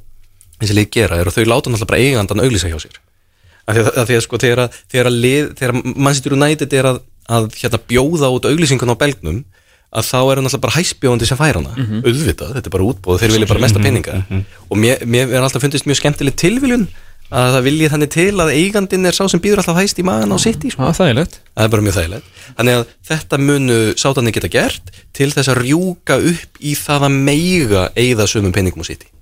þessi lið gera er að þau láta náttúrulega bara eigandan auglýsa hjá sér sko þegar, að- þegar, að lið, þegar mannsýttur United er að, að hérna, bjóða út auglýsingun á belgnum að þá er hann alltaf bara hæspjóðandi sem fær hana auðvitað, þetta er bara útbóð, þeir vilja bara mesta peninga og mér, mér er alltaf fundist mjög skemmtileg tilviljun að það vilji þannig til að eigandinn er sá sem býður alltaf hæst í magan á sitt í sko. Það er er bara mjög þægilegt. Þannig að þetta munu sátanir geta gert til þess að rjúka upp í það að meiga eigða sömum peningum á City. Og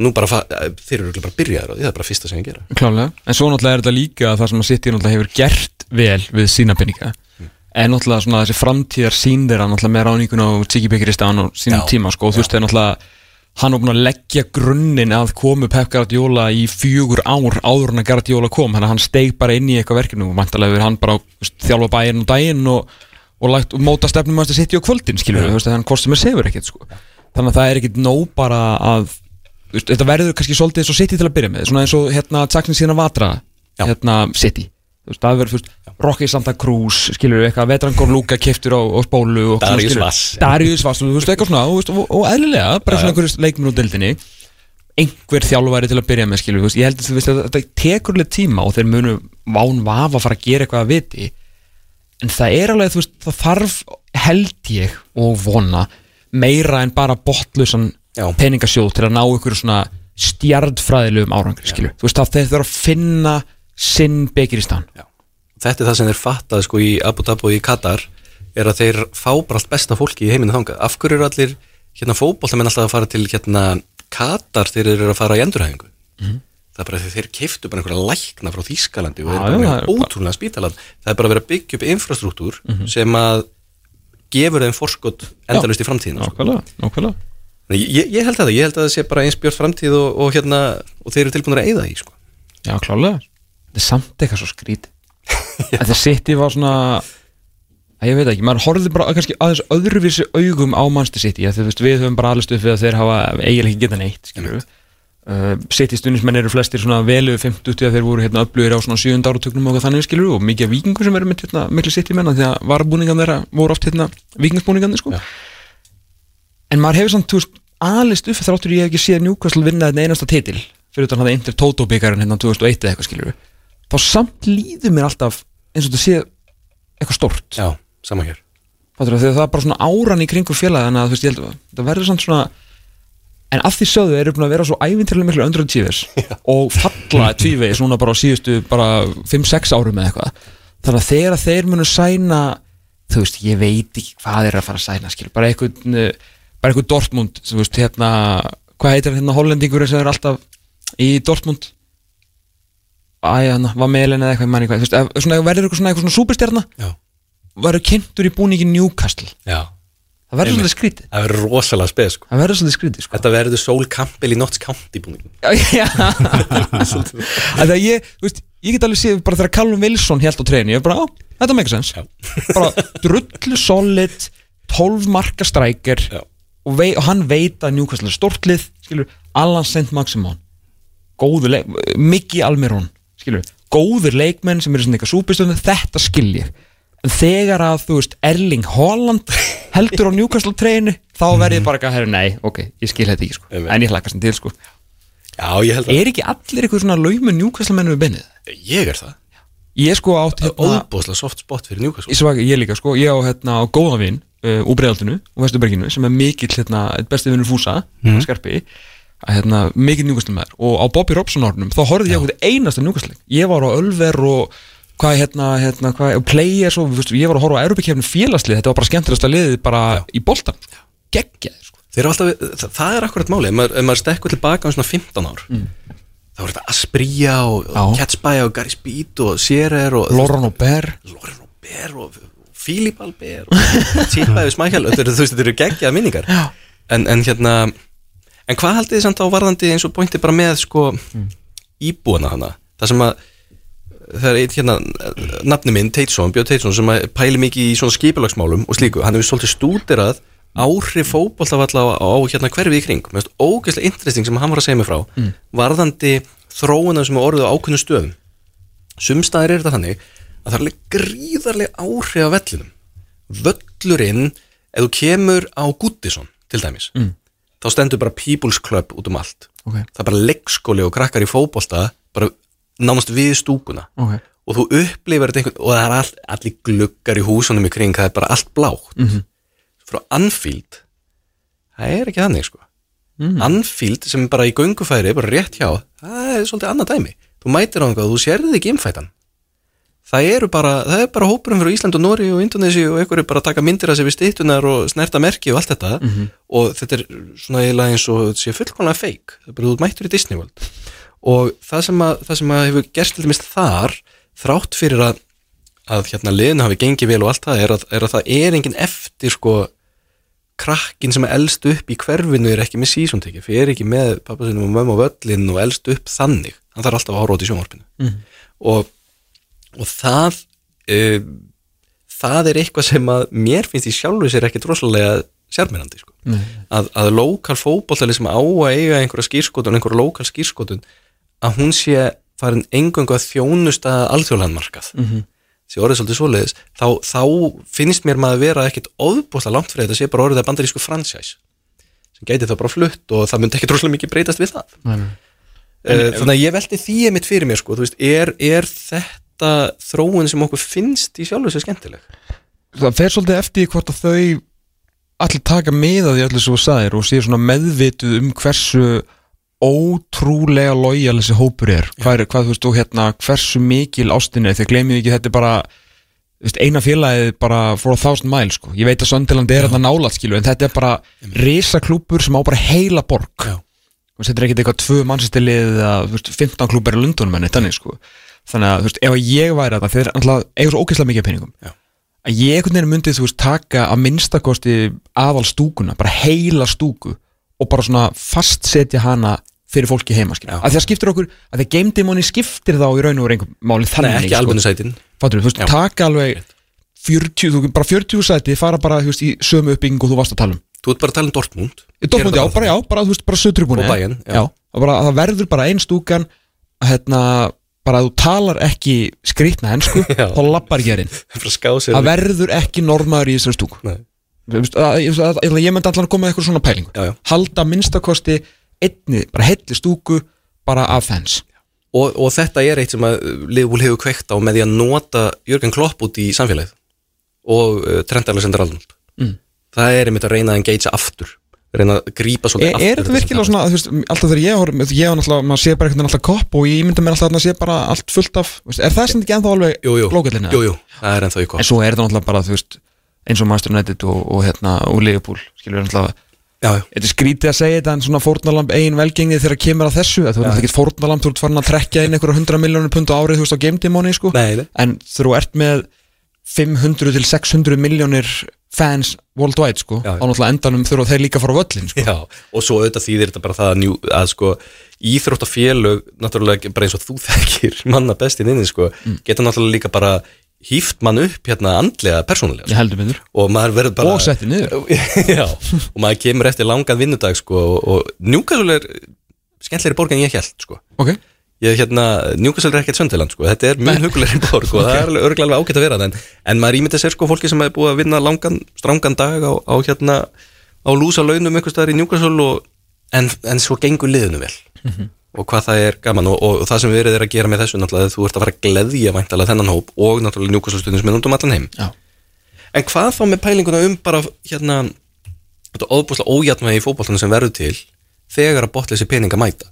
nú bara, fa- þeir eru bara byrjaður því, það er bara fyrsta sem ég gera. Klálega, en svo náttúrulega er þetta líka það sem að City náttúrulega hefur gert vel við sína peninga en náttúrulega svona þessi framtíðar sín þeirra náttúrulega með ráningun á Tiki Bekiristan og sínum tíma sko. Og þú veist þeir náttúrulega hann var búin að leggja grunninn að komu Pep Guardiola í fjögur ár áður en að Guardiola kom, þannig að hann steig bara inn í eitthvað verkefni. Og vantarlega verið hann bara þjálfa bæinn og daginn og, og, og móta stefnum að City á kvöldin skilur við, þú veist, þannig hvort sem er sefur ekkert sko. Þannig að það er ekkit nóg bara að þetta verður kannski svolítið og City til að byrja með svona eins og hérna Jackson síðan Vatra Já. hérna City þú veist, það verður fyrst Rocky Santa Cruz skilur við eitthvað Vetrangor Luka keftur á, á spólu og svona, Darius skilurðu, Vass. Darius Vass, þú veist, eitthvað svona og, þú veist, og, og eðlilega, bara svona einhverjum leikminn úr dildinni einhver þjálfæri til að byrja með skilur, við, veist, ég held að þú veist, að þetta tekur alveg tíma og þeir munu ván vafa að fara að gera eitthvað að viti en það er alveg, þú veist, það þarf held ég og vona meira en bara botlusan Já. peningasjóð til að ná ykkur svona stjardfræðilegum árangri, skilur þú veist, það þeir þurfa að finna sinn bekir í stan. Þetta er það sem þeir fattað sko í Abu Dhabi og í Katar er að þeir fá bara allt besta fólki í heiminu þangað. Af hverju eru allir hérna fótboltamenn alltaf að fara til hérna Katar þegar þeir eru að fara í endurhæfingu? Það er bara því þeir keiftu bara einhverja lækna frá Þýskalandi og þeir eru bara ótrúlega spítalan. Það er bara að vera að byggja upp infrastruktúr sem að gefur þeim forskot endalust í framtíðina. sko. Nákvæmlega, nákvæmlega Ég, ég- held að það, ég held að það sé bara eins björt framtíð og, og hérna, og þeir eru tilbúinir að eyða í sko. Já, klálega Þetta er samt eitthvað svo skrít Þetta City var svona að ég veit ekki, maður horfði bara kannski aðeins öðruvísi augum á Manchester City að þú veist, við höfum bara alveg stuð fyrir að þeir hafa eiginlega ekki geta neitt, við uh, City stundismenn eru flestir svona velu 50 að þeir voru hérna öflugir á svona 7. áratögnum og þannig, við, og mikið vikingum sem eru hérna, miklu City menna því að varbúningan þeirra voru oft hérna vikingsbúningan, sko Já. en maður hefur samt, þú veist, alist upp þráttur ég hef ekki séð Newcastle vinna þetta einasta titil fyrir utan það Inter Toto byggarinn hérna 2001 eða eitthvað skilur þá samt líður mér alltaf eins og þetta sé eitthvað stórt. Já, sama hér. Þegar það er bara svona áran í kringum félag þannig að þú veist, ég held að það verður svona svona en af því sögðu eru búin að vera svo ævintilega miklu öndur en tvívegis og falla tvívegis núna bara á síðustu bara 5-6 árum eða eitthvað. Þannig að þegar þeir munu sæna þú veist, ég veit ekki hvað eru að fara að sæna skil, bara eitthvað bara eitthvað Dortmund, þú veist, hérna hvað heitir hérna hollendingur sem er alltaf í Dortmund Æ, hann var meðlinn eða eitthvað, ég man ekki hvað, þú veist, ef- svona, verður eitthvað svona, eitthvað svona súperstjarna Já. verður kynntur í búningin Newcastle Já. það verður svolítið skrítið Það verður rosalega speð sko. það verður svolítið skrítið sko. Þetta verður Sol Campbell í Notts County búningin. Það ég, þú veist, ég get alveg séð bara þegar Callum Wilson held á treyni, ég er bara, á, þetta sense Já. bara drullu solid 12 marka strækir. Og, vei, og hann veit að Newcastle er stortlið, skilur, Allan góður leik, Miggi Almirón skilur, góður leikmenn sem eru svona eitthvað súpistönd, þetta skil ég en þegar að, þú veist, Erling Haaland heldur á Newcastle treyni þá verð ég bara ekki að, herru, nei, ok, ég skil þetta ekki sko. Einmitt. en ég hlakka sem til, sko Já, ég held að er ekki allir eitthvað svona laumu Newcastle mennu við bennið? Ég er það. Ég sko átt hérna, Óbúslega soft spot fyrir Newcastle. ég, svag, ég líka sko, ég á hérna á góða vin uh, úr Breiðaltinu og Vesturberginu sem er mikill hérna, besti vinnur fúsa Mhm. skarpi, að, hérna, mikill Newcastle maður og á Bobby Robson ornum þá horfði ég á þetta einasta Newcastle ég var á Ölver og hvað hérna, hérna hvað, og Players og veist, ég var að horfa á Europakefni félagslið, þetta var bara skemmtilegasta liðið bara í boltan, geggjaði sko. Þeir eru alltaf, það, það er akkurat máli. Ef maður, maður stekkur tilbaka um svona 15 ár, þá er þetta Asprilla og, Já. Catspæja og Gary Speed og Sierer og Loran og Bear Loren og Ber og Filip Alber og Típaði Smækjál þú veist, þetta eru geggjað minningar. Já. en, en hérna en hvað haldið þið samt á varðandi eins og pointi bara með sko íbúana hana? Það sem að það er eitt hérna nafni minn, Teitsson, Björn Teitsson sem að pæli mikið í svona skipulagsmálum og slíku, hann hefur svolítið stúderað áhrif fótboltavalla á, á hérna hverfið í kring, með ógeðslega interesting sem hann var að segja mig frá, varðandi þróuna sem er orðið á ákveðnum stöðum. Sumstaðir er þetta þannig að það er alveg gríðarlega áhrif á vellinum völlurinn ef þú kemur á Guttisson til dæmis mm. þá stendur bara People's Club út um allt Ok. það er bara leggskóli og krakkar í fótbolta bara nánast við stúkuna Ok. og þú upplifir þetta einhvern og það er all, allir gluggar í húsunum í kring það er bara allt blátt Mhm. frá Anfield það er ekki þannig sko Mhm. Anfield sem bara í göngufæri bara rétt hjá, það er svolítið annað dæmi þú mætir á einhvað og þú sérði ekki innfætan það eru bara það er bara hópurum fyrir Ísland og Nóri og Indonési og einhverju bara að taka myndir að sér við stýttunar og snerta merki og allt þetta. Og þetta er svona eiginlega eins og þetta sé fullkomlega feik, það er bara ert mættur í Disney World og það sem að, það sem að hefur gerst til dæmis þar þrátt fyrir að, að hérna liðinu hafi gengið vel og allt það er að, er að það er engin eftir sko krakkin sem er elst upp í hverfinu er ekki með sísónteki, fyrir ekki með pappa sinum og mömmu á völlin og elst upp þannig. Hann þarf alltaf að horfa út í sjónvarpinu. Mhm. og, og það uh, það er eitthvað sem að mér finnst í sjálfu sér ekki droslega sérmennandi sko. að, að lokal fótboltali sem á að eiga einhverja skýrskotun, einhverja lokal skýrskotun að hún sé farin engöngu að þjónusta alþjóðlandmarkað mm -hmm. sé orðið svolítið svoleiðis þá, þá finnst mér maður að vera ekkit óðbúðslega langt fyrir þetta sé bara orðið að bandarísku fransjæs sem gæti það bara flutt og það myndi ekki droslega mikið breytast við það Nei. Uh, þannig að ég velti því einmitt fyrir mér sko, veist, er, er þetta þróun sem okkur finnst í sjálfu sér skemmtileg? Það fer svolítið eftir hvort að þau allir taka með að því allir svo sæðir og séu svona meðvituð um hversu ótrúlega lojal þessi hópur er. Hvað, er, hvað þú veist og hérna hversu mikil ástin er. Þegar glemjum ekki þetta er bara eina félagið bara for a thousand miles sko. ég veit að Söndiland er hérna nálat skilu en þetta er bara risaklúpur sem á bara heila borg. Þetta er ekkert eitthvað tvö mannsistilið eða þú veist, 15 klúpar í Lundunum en þannig sko þannig að þú veist, ef ég væri þetta þeir alltaf eiga svo ógeðslega mikið peningum Já. að ég einhvern veginn myndi þú veist taka að minnstakosti aðal stúkuna bara heila stúku og bara svona fastsetja hana fyrir fólki heima skilja. Að það skiptir okkur, að það game demoni skiptir þá í raun og einhver máli Nei, þannig ekki alveg sætin Fattur, þú veist, Já. taka alveg 40, þú, bara 40 sæti fara bara þú veist, í sömu uppbyggingu og þú varst að tala um Þú ert bara að tala um Dortmund Dortmund, já, bara já, bara þú veist, bara sötrubúni Og Bayern, já. já. og bara, að það verður bara ein stúkan að hérna, bara að þú talar ekki skrýtna hensku, þá lappar ekki erinn Það er verður ekki normaður í þessari stúku. Ég, ég myndi allan að koma með eitthvað svona pælingu. Já, já. halda minnstakosti einni, bara heilli stúku bara af fans. Og, og þetta er eitt sem að Liverpool hefur kveikt á með því að nota Jörgen Klopp út í samfélagið og uh, Trent Alexander Arnold Mm. það er einmitt að reyna að engagea aftur reyna að grípa svolítið er þetta virkilega svona, þú veist, alltaf þegar ég horf, ég hef náttúrulega, maður sé bara einhvern veginn alltaf kopp og ég mynda mér alltaf að það sé bara allt fullt af, veist, er það sem ekki ennþá alveg Jú, jú, jú, það er ennþá í En kopp svo er þetta náttúrulega bara, þú veist, eins og Master United og, og hérna, og Liverpool, skilur náttúrulega, þetta er skrítið að segja þetta en svona fórnalamb eigin velgengni þegar kemur að þessu, að þú veist ekki fórnalamb, þú ert farin að trekja inn einhverja hundra miljónir pund á árið, þú veist, á game demoni, sko, nei, en þú ert með 500 til 600 miljónir fans worldwide, sko, Já, já. á náttúrulega endanum þurfa þeir líka að fara á völlin, sko. Já, og svo auðvitað þýðir þetta bara það að, njú, að sko, íþróttafélög náttúrulega bara eins og þú þekkir manna bestin inni sko, geta náttúrulega líka bara hýft mann upp hérna andlega persónulega Ég heldur myndur. og maður verður bara Og setti niður. Já, og maður kemur eftir langan vinnudag sko, og, er skemmtlegri borg en ég held sko. Ok. Ég hérna, Newcastle er ekkert söndiland sko. þetta er mjög hugulegri borg og það er alveg örgulega alveg ágætt að vera það en, en maður ímyndi sér sko fólki sem hefur búið að vinna langan, strangan dag á, á hérna á lúsa launum einhvers staðar í Newcastle og, en, en svo gengur liðinu vel. Og hvað það er gaman og, og, og það sem við verið er að gera með þessu náttúrulega þú ert að fara að gleðja væntalega þennan hóp og náttúrulega Newcastle stundin sem er út um allan heim. Já. En hvað þá með pælinguna um bara hérna þetta óbúslega ójatnvægi í fótboltanum sem verður til þegar að botleysi peninga mæta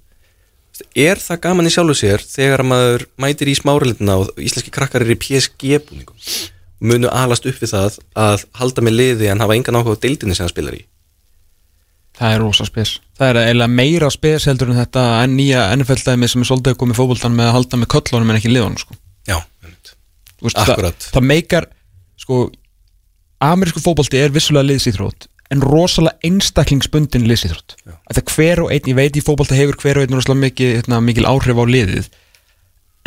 er það gaman í sjálfu sér þegar að maður mætir í smáralitina og íslenski krakkar eru í PSG-búningum munu alast upp við það að halda með liði en hafa engan áhuga á deildinni sem það spilar í Það er rosa spes Það er eiginlega meira spes heldur en þetta en nýja NFL-dæmi sem er svolítið að koma í fótboltan með að halda með köllunum en ekki liðunum sko. Já, veist, Akkúrat. það, það meikar sko, amerísku fótbolti er vissulega liðsýþrótt en rosalega einstaklingsbundin liðsýþrótt það hver og einn, ég veit í fótbolta hefur hver og einn rosalega mikið, hérna, mikil áhrif á liðið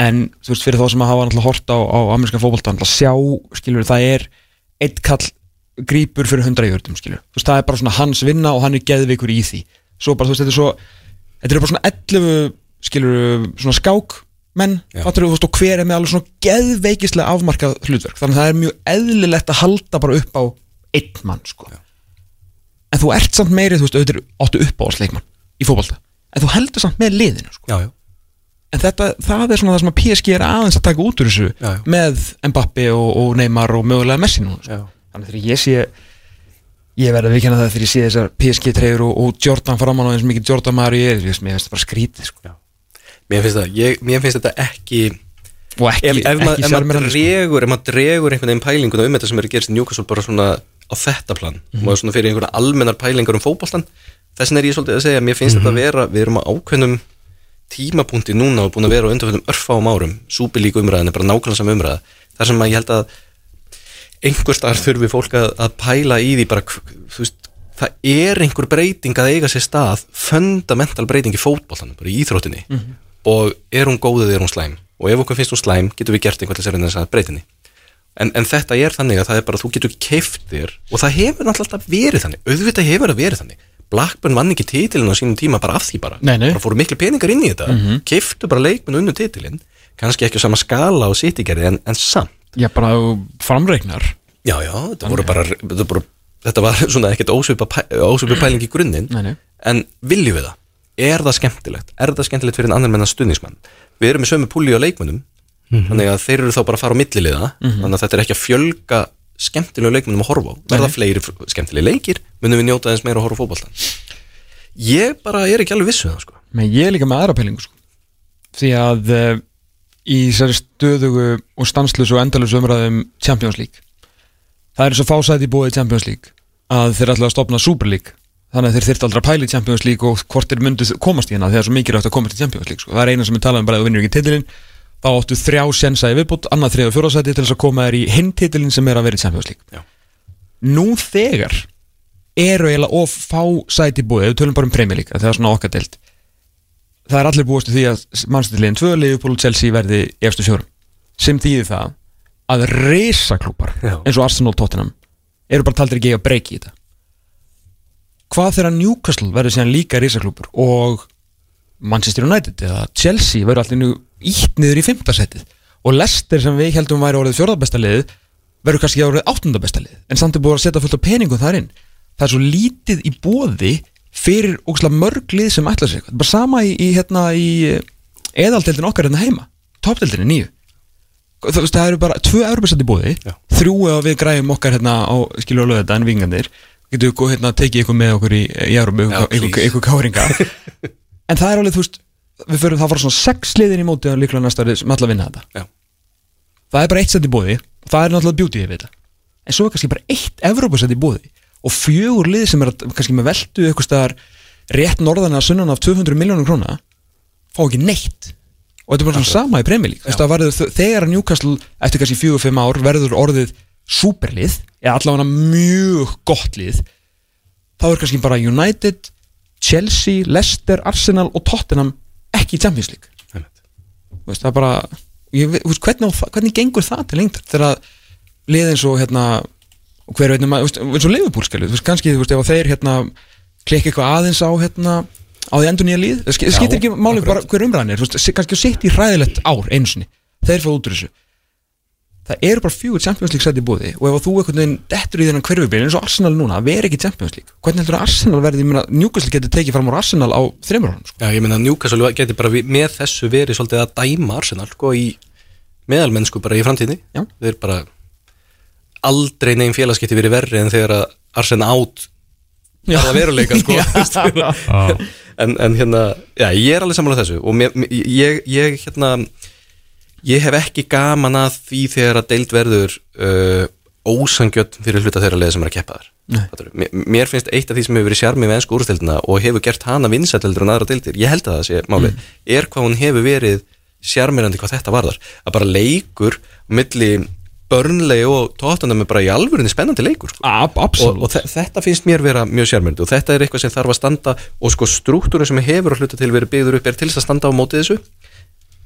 en þú veist fyrir þá sem að hafa náttúrulega hort á, á ameríska fótbolta náttúrulega sjá, skilur það er eitt kall grípur fyrir hundra jörgum skilur, þú veist það er bara svona hans vinna og hann er geðvikur í því. Svo bara þú veist þetta er svo þetta er bara svona 11 skilur svona skák menn, Já. fattur þú veist og hver er með alveg svona geðveikislega afmarkað hlutverk. Þannig að það er mjög eðlilegt að halda bara upp á einn mann sko en þú ert samt meiri, þú veist, auðvitað áttu upp á sleikmann í fótbolta, en þú heldur samt með liðinu sko Já, já, en þetta, það er svona það sem að PSG er aðeins að taka út úr þessu Já, já. með Mbappi og, og Neymar og mögulega Messi núna sko. þannig þegar ég sé ég verði að vikina það þegar ég sé þessar PSG treyður og, og Jordan framan á eins mikið Jordan maður ég er, ég veist, mér finnst það bara skrítið sko. Mér finnst, það, ég, mér finnst þetta ekki og ekki, ef, ef, ekki maður sjarmerandi, sko. ef maður dregur einhvern veginn pælinguna um þetta sem er að gerast í Newcastle bara svona á þetta plan. Mhm. og maður svona fyrir einhverja almennar pælingar um fótboltan þess vegna er ég svolítið að segja mér finnst Mhm. þetta að vera, við erum á ákveðnum tímapunkti núna og búin að vera á undanfjöldum örfáum árum, súpilíku umræðin er bara nákvæmlega sam umræða, þar sem að ég held að einhver staðar þurfi fólk að, að pæla í því bara veist, það er einhver breyting að eiga sér stað, fundamental breyting í fótboltanum, bara í íþróttinni. Og er hún góðið eða er hún slæm? Og ef okkur finnst hún slæm getum við gert einhvern þess að breytinni en, en þetta er þannig að það er bara þú getur keift þér og það hefur alltaf verið þannig. Auðvitað hefur það verið þannig. Blackburn vann ekki titilin á sínum tíma bara af því bara. Nei, nei. bara fóru miklu peningar inn í þetta. Mm keiftu bara leikmenn unnu titilin kannski ekki á sama skala og sittigerði en, en samt. Já, bara framreiknar. Já, já, þetta voru bara, þetta, bara, þetta var svona ekkert ósvipa, pæ, pæling í grunninn. Nei, en viljum við það? Er það skemmtilegt? Er það skemmtilegt fyrir en annar menna stuðnismann? Við erum með sömu púli á leikmönnum þannig að þeir eru þá bara að fara á milliliða þannig að þetta er ekki að fjölga skemmtilegu leikmönnum að horfa á. Verða fleiri skemmtilegi leikir munum við njóta aðeins meira að horfa á fótboltan Ég bara er ekki alveg vissu það sko. Men ég er líka með aðra pælingu sko. Því að uh, í þessari stöðugu og stanslösu og endalösu umræðum Champions League Það er eins og fásæti búið Champions League að þeir ætla að stopna Super League. Þannig að þeir þyrfti aldrei að pæla í Champions League og hvort þeir myndu komast í hérna þegar svo mikið er að komast í Champions League sko. það er eina sem við talaðum bara að þú vinnur ekki titilinn þá áttu þrjá sensa í viðbútt annað þriða fjórðasæti til þess að koma þér í hinn titilinn sem er að vera í Champions League. Já. Nú þegar eru eiginlega of fá sæti búið, ef við tölum bara um Premier League að það er svona okkar deild. Það er allir búist því að mannstættilegin 2 Liverpool og Chelsea verði efstu fjórum. Sem þýðir það að reysaklúpar eins og Arsenal Tottenham eru bara taldir ekki að breyki í þetta. Hvað þegar Newcastle verður síðan líka reysaklúpur og Manchester United eða Chelsea verður allir nú ítt niður í fimmtasettið og Leicester sem við heldum væri orðið fjórðabesta liðið verður kannski orðið áttundabesta liðið. En samt er búið að setja fullt af peningum þar inn. Það er svo lítið í bóði fyrir ógslag mörg lið sem ætla eitthvað. Bara sama í, í hérna í eðaldeldin okkar hérna heima. Toppdeldin er nýju það eru bara tvö európesætt í bóði Já. þrjú ef við græjum okkar hérna á og lögða en vingandir getum við hérna, tekið ykkur með okkur í, í Já, ykkur, ykkur, ykkur káringa en það er alveg, þú veist við förum það fara svona sex liðin í móti og líklega næsta árið sem ætla að vinna þetta. Já. það er bara eitt sett í bóði og það er náttúrulega beauty við þetta. En svo er kannski bara eitt Evrópusett í bóði og fjögur lið sem er að, kannski með veldu eitthvað staðar rétt norðan að sunnan af 200 miljónum króna fá ekki neitt. Og þetta er bara svona sama í þ- þegar Newcastle eftir kannski fjögur, fimm ár verður orðið superlið, eða allavega mjög gott lið þá er kannski bara United Chelsea, Leicester, Arsenal og Tottenham ekki í Champions League. Veist, það er bara ég, veist, hvernig, hvernig gengur það til lengd þegar að lið eins og hérna og hver veit nema, þú veist, eins og Liverpool skilur, kannski, þú veist, ef að þeir hérna klikka eitthvað aðeins á hérna á því endur nýja líð, það sk- skiptir ekki máli bara hver umræðan er, kannski sitt í hræðilegt ár einu sinni, þeir fá út úr þessu það eru bara fjögur Champions League sett í búði og ef að þú einhvern veginn dettur í þennan hverfubíl eins og Arsenal núna, það veri ekki Champions League hvernig heldur að Arsenal verði, ég meina, Newcastle getur tekið fram á Arsenal á þreymur árum, sko. Já, ég meina að Newcastle geti bara með þessu verið svolítið að dæma Arsenal sko í meðalmennsku bara í framtíðinni Já. þeir bara aldrei neginn félagskipti verið verri en þegar að Arsenal átt Já. það veruleika sko en, en hérna, já, ég er alveg saman á þessu og mér, mér- ég, ég hérna ég hef ekki gaman að því þegar að deild verður uh, ósangjöld fyrir hluta þeirra leið sem er að keppa þar. Mér, mér finnst eitt af því sem hefur verið sjarmi við ennsku úrstildina og hefur gert hana vinsætteldur en aðra deildir, ég held að það sé máli er hvað hún hefur verið sjarmirandi hvað þetta varðar, að bara leikur milli börnlegi og tóttanum er bara í alvörinni spennandi leikur sko. Ab, og, og þe- þetta finnst mér vera mjög sérmyndi og þetta er eitthvað sem þarf að standa og sko struktúrin sem hefur að hluta til verið byggður upp er til þess að standa á móti þessu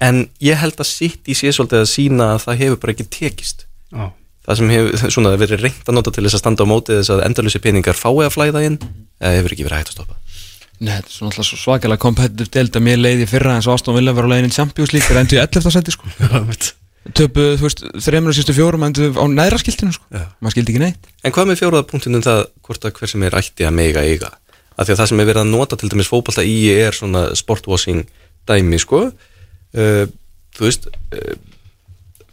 en ég held að sitt í sé svolítið að sína að það hefur bara ekki tekist. Já. það sem hefur svona, verið reynt að nota til þess að standa á móti þess að endalösi peningar fái að flæða inn eða hefur ekki verið hægt að stoppa. Nei, þetta er svona alltaf svo svakalega kompetitiv deild að mér leiði fyrra eins og Aston Villa var á leiðin í Champions League þeir endur í 11. seti sko. Töpu, þú veist, þreymur og sístu fjórum endur á næra skiltinu sko. Já. maður skildi ekki neitt. En hvað með fjóraða punktin um það hvort að hver sem er ætti að mega eiga? Af því að það sem er verið að nota til dæmis fótbolta í er svona sportwashing dæmi sko uh, þú veist uh,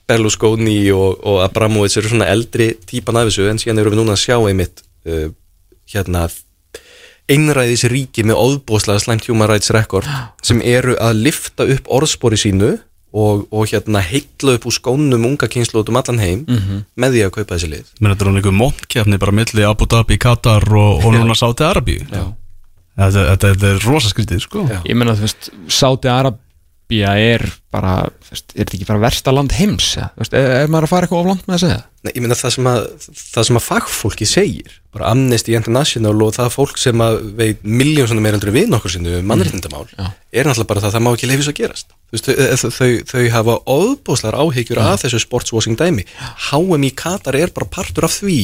Berlusconi og, og Abramovich eru svona eldri típan af þessu en síðan eru við núna að sjá einmitt uh, hérna einræðis ríki með óðbóðslega slæmt human rights record sem eru að lifta upp orðspori sínu og, og hérna heitla upp úr skónum unga kynslu út um allan heim með því að kaupa þessi lið. Mér þetta er einhver montkefni bara milli Abu Dhabi, Katar og, og núna Sáti Arabi Já. þetta, þetta, þetta er rosa skrítið sko. Já. ég menna þú veist, Sáti Arabi Arabia er bara, er þetta ekki bara versta land heims, ja? Veist, er, er maður að fara eitthvað of langt með að segja? Nei, ég meina það sem að, það sem að fagfólki segir, bara Amnesty International og það fólk sem að veit miljón svona meira endur við nokkur sinni um mannréttindamál Já. er náttúrulega bara það að það má ekki leifis að gerast veist, þau, þau, þau, hafa óbúslar áhyggjur af þessu sportswashing dæmi HM í Katar er bara partur af því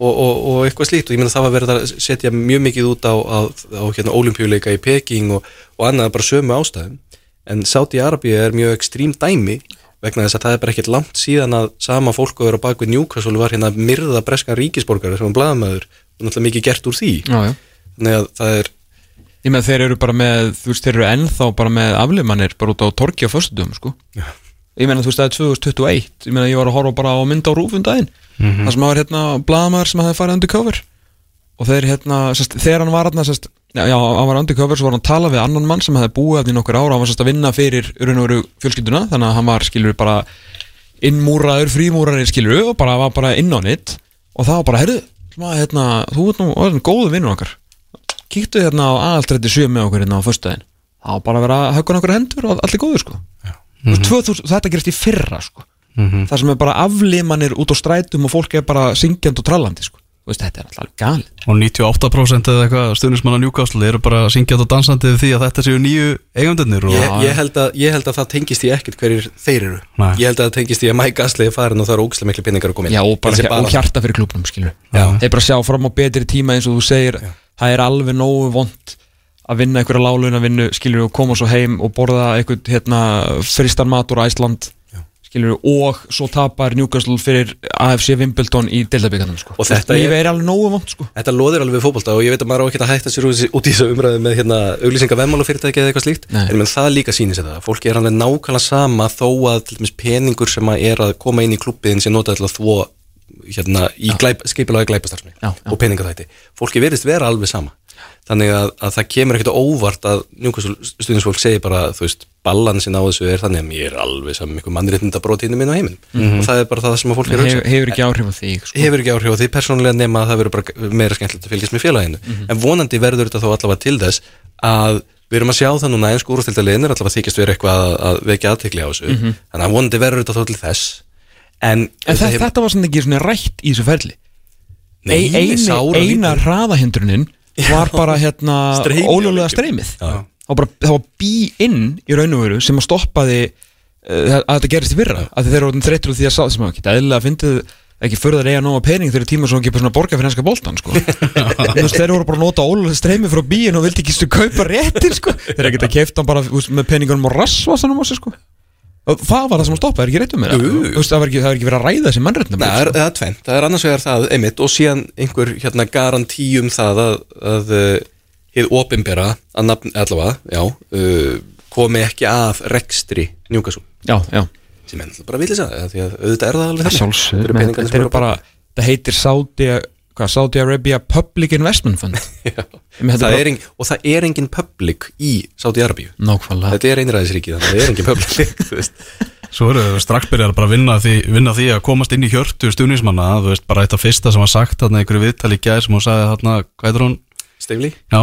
og, og, og eitthvað slíkt og ég meina það var verið að setja mjög mikið út á, á, á hérna, olimpíuleika í Peking og, og annað bara sömu ástæðum en Saudi Arabia er mjög ekstrím dæmi vegna þess að það er bara ekkert langt síðan að sama fólk að vera bak við Newcastle var hérna myrða breskan ríkisborgara sem var blaðamæður og náttúrulega mikið gert úr því Já, já. þannig að það er Ég með þeir eru bara með, þú veist, þeir eru ennþá bara með aflimannir bara út á torki á föstudum, sko. Já. Ég meina, þú veist, það er 2021, ég meina, ég var að horfa bara á mynd á rúfum daginn, Mhm. það sem var hérna blaðamæður sem hafði farið undercover og þeir hérna, sest, þegar hann var hérna, sest, já, hann var undercover, svo var hann að tala við annan mann sem hefði búið í nokkur ára, hann var sest að vinna fyrir raun og veru fjölskylduna, þannig að hann var, skilur bara innmúraður, frímúraður, skilur og bara var bara inn á nitt og það var bara, maður, hérna, þú ert nú orðin góðu vinnur okkar. Kíktu hérna á aðaltrætti með okkur hérna á föstudaginn. Það var bara að vera högga okkur hendur og allir góður sko. Mm -hmm. 2000, þetta gerist í fyrra sko. Það sem er bara aflimanir út á strætum og fólk er bara syngjand og trallandi sko veist, þetta er alltaf galið. Og 98% eða eitthvað stuðnismanna Newcastle eru bara syngjað og dansandi við því að þetta séu nýju eigandunir og ég, ég, held að, ég held að það tengist í ekkert hverjir þeir eru. Nei. ég held að það tengist í að Mike Astley er farin og það eru ógæslega miklu pinningar að koma inn. Já, og, bara, Þessi og hjarta fyrir Já. Þeir bara sjá fram á betri tíma eins og þú segir Það er alveg nógu vond að vinna einhverja láluna vinnu, skilur og koma svo heim og borða einhvern hérna, fristan mat úr Æsland skilur og svo tapar Newcastle fyrir AFC Wimbledon í deildabíkanum sko. Og þetta Lífið er- alveg nógu vond sko. Þetta loðir alveg við fótbolta og ég veit að maður á ekki að hætta sér út í- þessu umræðu með hérna, auglýsinga vemmálufyrirtæki eða eitthvað slíkt Nei. en menn það líka sýnir sér það fólki er alveg nákvæmlega sama þó að til dæmis peningur sem að er að koma inn í klubbiðin sem notað til að þvó hérna, í skipilagi já. og peningaþætti fólki verðist vera alveg sama þannig að, að það kemur ekkert óvart að stundisfólk segir bara þú veist, balansin á þessu er þannig að mér er alveg saman einhver mannréttinda brotinu minn á heiminn og það er bara það sem að fólk er að hugsa. hefur, hefur ekki áhrif á þig sko. hefur ekki áhrif á því persónulega nema að það verður bara meira skemmtilegt að fylgjast með félaginu. En vonandi verður þetta þó allavega til þess að við erum að sjá það núna eins úrústildaliðin er allavega þykist vera eitthvað að, að vekja aðtekli á þessu. Þannig að vonandi verður þetta þó til þess. En, En þetta þetta, þetta var svona ekki svona rætt í þessu ferli. Nei, Ein- eini. Eina hraðahindrunin var bara hérna leikjum. streymið var, bara, það var bí inn í raun og veru sem að stoppaði uh, að þetta gerist í fyrra að þeir eru orðin þreyttur úr því að sá sem að geta eðlilega fyndið ekki förðar eiga nóga pening þegar tíma svo ekki bara svona borga fyrir henska boltan sko. Þeir voru bara að nota óljóðlega streymi frá bíin og vildi ekki stu kaupa réttir sko. þeir ekki að kefta hann bara með peningunum og rassvasanum á sig sko. Það var það sem að stoppa, er ekki um. Þú veist, það var ekki, það var ekki verið að ræða þessi mannréttum Nei, það er, það er tvennt, það er annars vegar það einmitt og síðan einhver hérna garantí um það að, að uh, hið opimbera að nafn, allavega, já uh, komi ekki að rekstri njúkasú, já, já. Sem er náttúrulega bara vilja sagði, því að auðvitað er það alveg þannig. sjálfsög Þetta eru bara, það heitir Saudi hvað, Saudi Arabia Public Investment Fund? Þetta það er er engin, og það er engin public í Saudi Arabíu. Nákvæmlega. Þetta er einræðisríki þannig að það er engin public þú veist. Svo eru þau strax byrjar bara að vinna því, vinna því að komast inn í hjörtu stuðnismanna Þú veist, bara eitt af fyrsta sem var sagt þarna í einhverju viðtali gæð sem hún sagði þarna, hvað heitir hún? Steifli Já,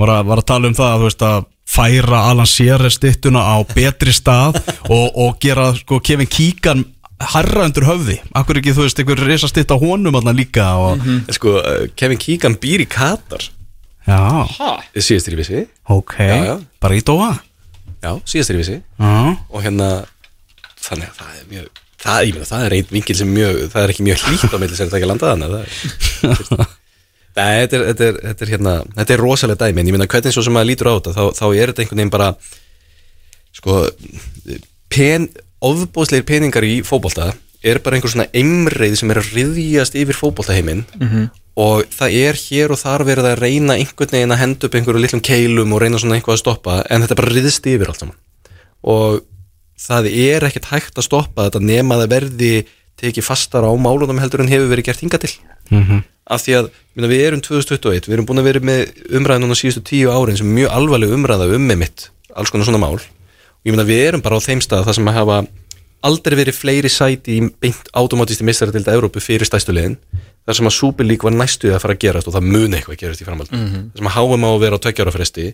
var að, var að tala um það að þú veist að færa Alan Shearer stittuna á betri stað og, og gera sko Kevin Keegan harra undir höfði. Akkur ekki, þú veist, einhver risa stitt á honum þarna líka og, En sko, uh, Kevin Keegan býr í Katar. Já, síðastir í vissi ok, Já, já. bara í dóa já, síðastir í vissi Já, og hérna þannig að það er mjög það, ég meina, það er einn vingil sem mjög það er ekki mjög hlýtt á milli sem þetta ekki að landa þannig það er Nei, þetta er, þetta, er, þetta, er, hérna, þetta er rosalega dæmi en ég meina hvernig svo sem maður lítur á þetta þá, þá er þetta einhvern veginn bara sko pen, ofbóðslegir peningar í fótbolta er bara einhver svona einreið sem er að riðjast yfir fótboltaheiminn -hmm. og það er hér og þar verið að reyna einhvern veginn að henda upp einhverju litlum keilum og reyna svona einhvað að stoppa en þetta bara riðst yfir allt saman og það er ekkert hægt að stoppa þetta nema að það verði tekið fastar á málunum heldur en hefur verið gert hinga til Mhm. af því að við erum 2021, við erum búin að vera með umræðin núna síðustu tíu árin sem mjög alvarleg umræða um með mitt, alls konar svona mál ég meina við erum bara á þeim stað það sem að hafa aldrei verið fleiri sæti í beint automátisti mistari til Európu fyrir stæstu liðin. Þar sem að Superlík var næstuð að fara að gerast og það muni eitthvað að gerast í framhald þar sem að HM á að vera á tveggjára fresti.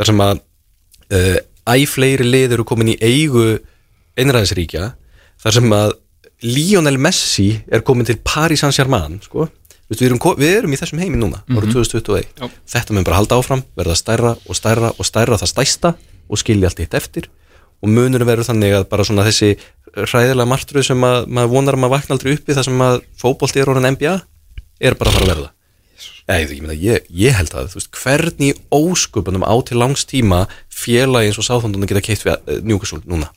Þar sem að uh, æ fleiri lið eru komin í eigu einræðisríkja. Þar sem að Lionel Messi er komin til Paris Saint-Germain sko. Við, erum, við erum í þessum heimi núna árið 2021 þetta mun bara halda áfram, verða stærra og stærra og stærra það stæsta og skilja allt hitt eftir og munur verður þannig að bara svona þessi hræðilega martruð sem að, maður vonar að maður vakna aldrei uppi þar sem að fótbolti er orðin NBA er bara að fara að verða. Nei, ég, ég, ég held að, þú veist, hvernig ósköpunum á til langs tíma félagi eins og sáþondunum geta keitt við núna,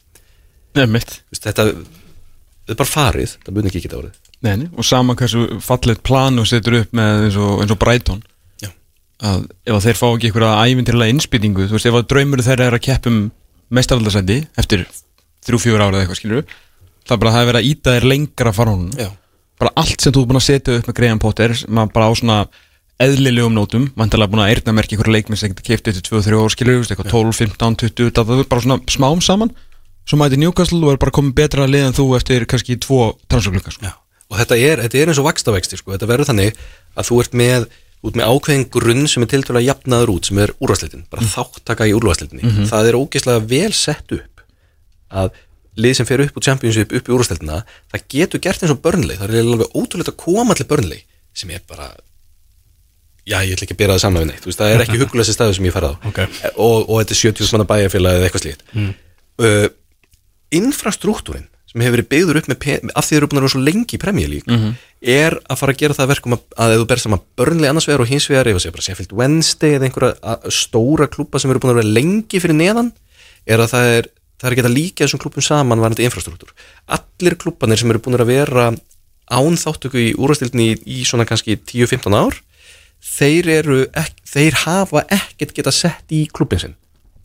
Nei, mitt. Þú veist, þetta þetta er bara farið, þetta búin ekki geta árið Nei, nei, og sama hversu fallet plan og setur upp með eins og, eins og Brighton. Já. að ef að þeir fá ekki einhverja ævintilega innspýtingu, þú veist, ef að draumur þeirra er að keppum mestaraldarsæti eftir þrjú, fjúr ára eða eitthvað skilur það er bara að það er verið að íta þér lengra fara Já, bara allt sem þú er búin að setja upp með Graham Potter að bara á svona eðlilegum nótum vantilega búin að eyrnamerki einhverja leikminn sem getur keift eftir 2-3 ára skilur, þú veist, eitthvað 12, 15, 20 það er bara svona smám saman. Svo mæti Newcastle og er bara komið betra að lið en þú eftir kannski tvo transferglukka sko. og þetta er, þetta er eins og vakstavexti, sko, þetta verður þannig að þú ert með, út með ákveðin grunn sem er tiltölulega jafnaður út, sem er úrvarsleitin bara þáttaka í úrvarsleitinni það er ógeðslega vel sett upp að lið sem fer upp úr championship upp í úrvarsleitina, það getur gert eins og börnlei, það er alveg ótrúlega að koma til börnlei, sem er bara já, ég ætla ekki að bera það saman við neitt, veist, það er ekki hugulesi staðu sem ég ferða á. Ok. og, og þetta er 70 manna bæjarfélag eða eitthvað slíkt. Mm. uh, infrastruktúrin sem hefur verið byggður upp með, af því þeir eru búin að vera svo lengi í Premier League er að fara að gera það að verkum að, að þú ber saman börnlega annars vegar og hins vegar ef að segja bara Sheffield Wednesday eða einhverja stóra klúpa sem eru búin að vera lengi fyrir neðan er að það er, það er ekki að líka þessum klúpum saman varandi infrastruktúr. Allir klúpanir sem eru búin að vera án þáttöku í úrvastildinni í, í svona kannski 10-15 ár þeir eru ek, þeir hafa ekkert geta sett í klúbin sinn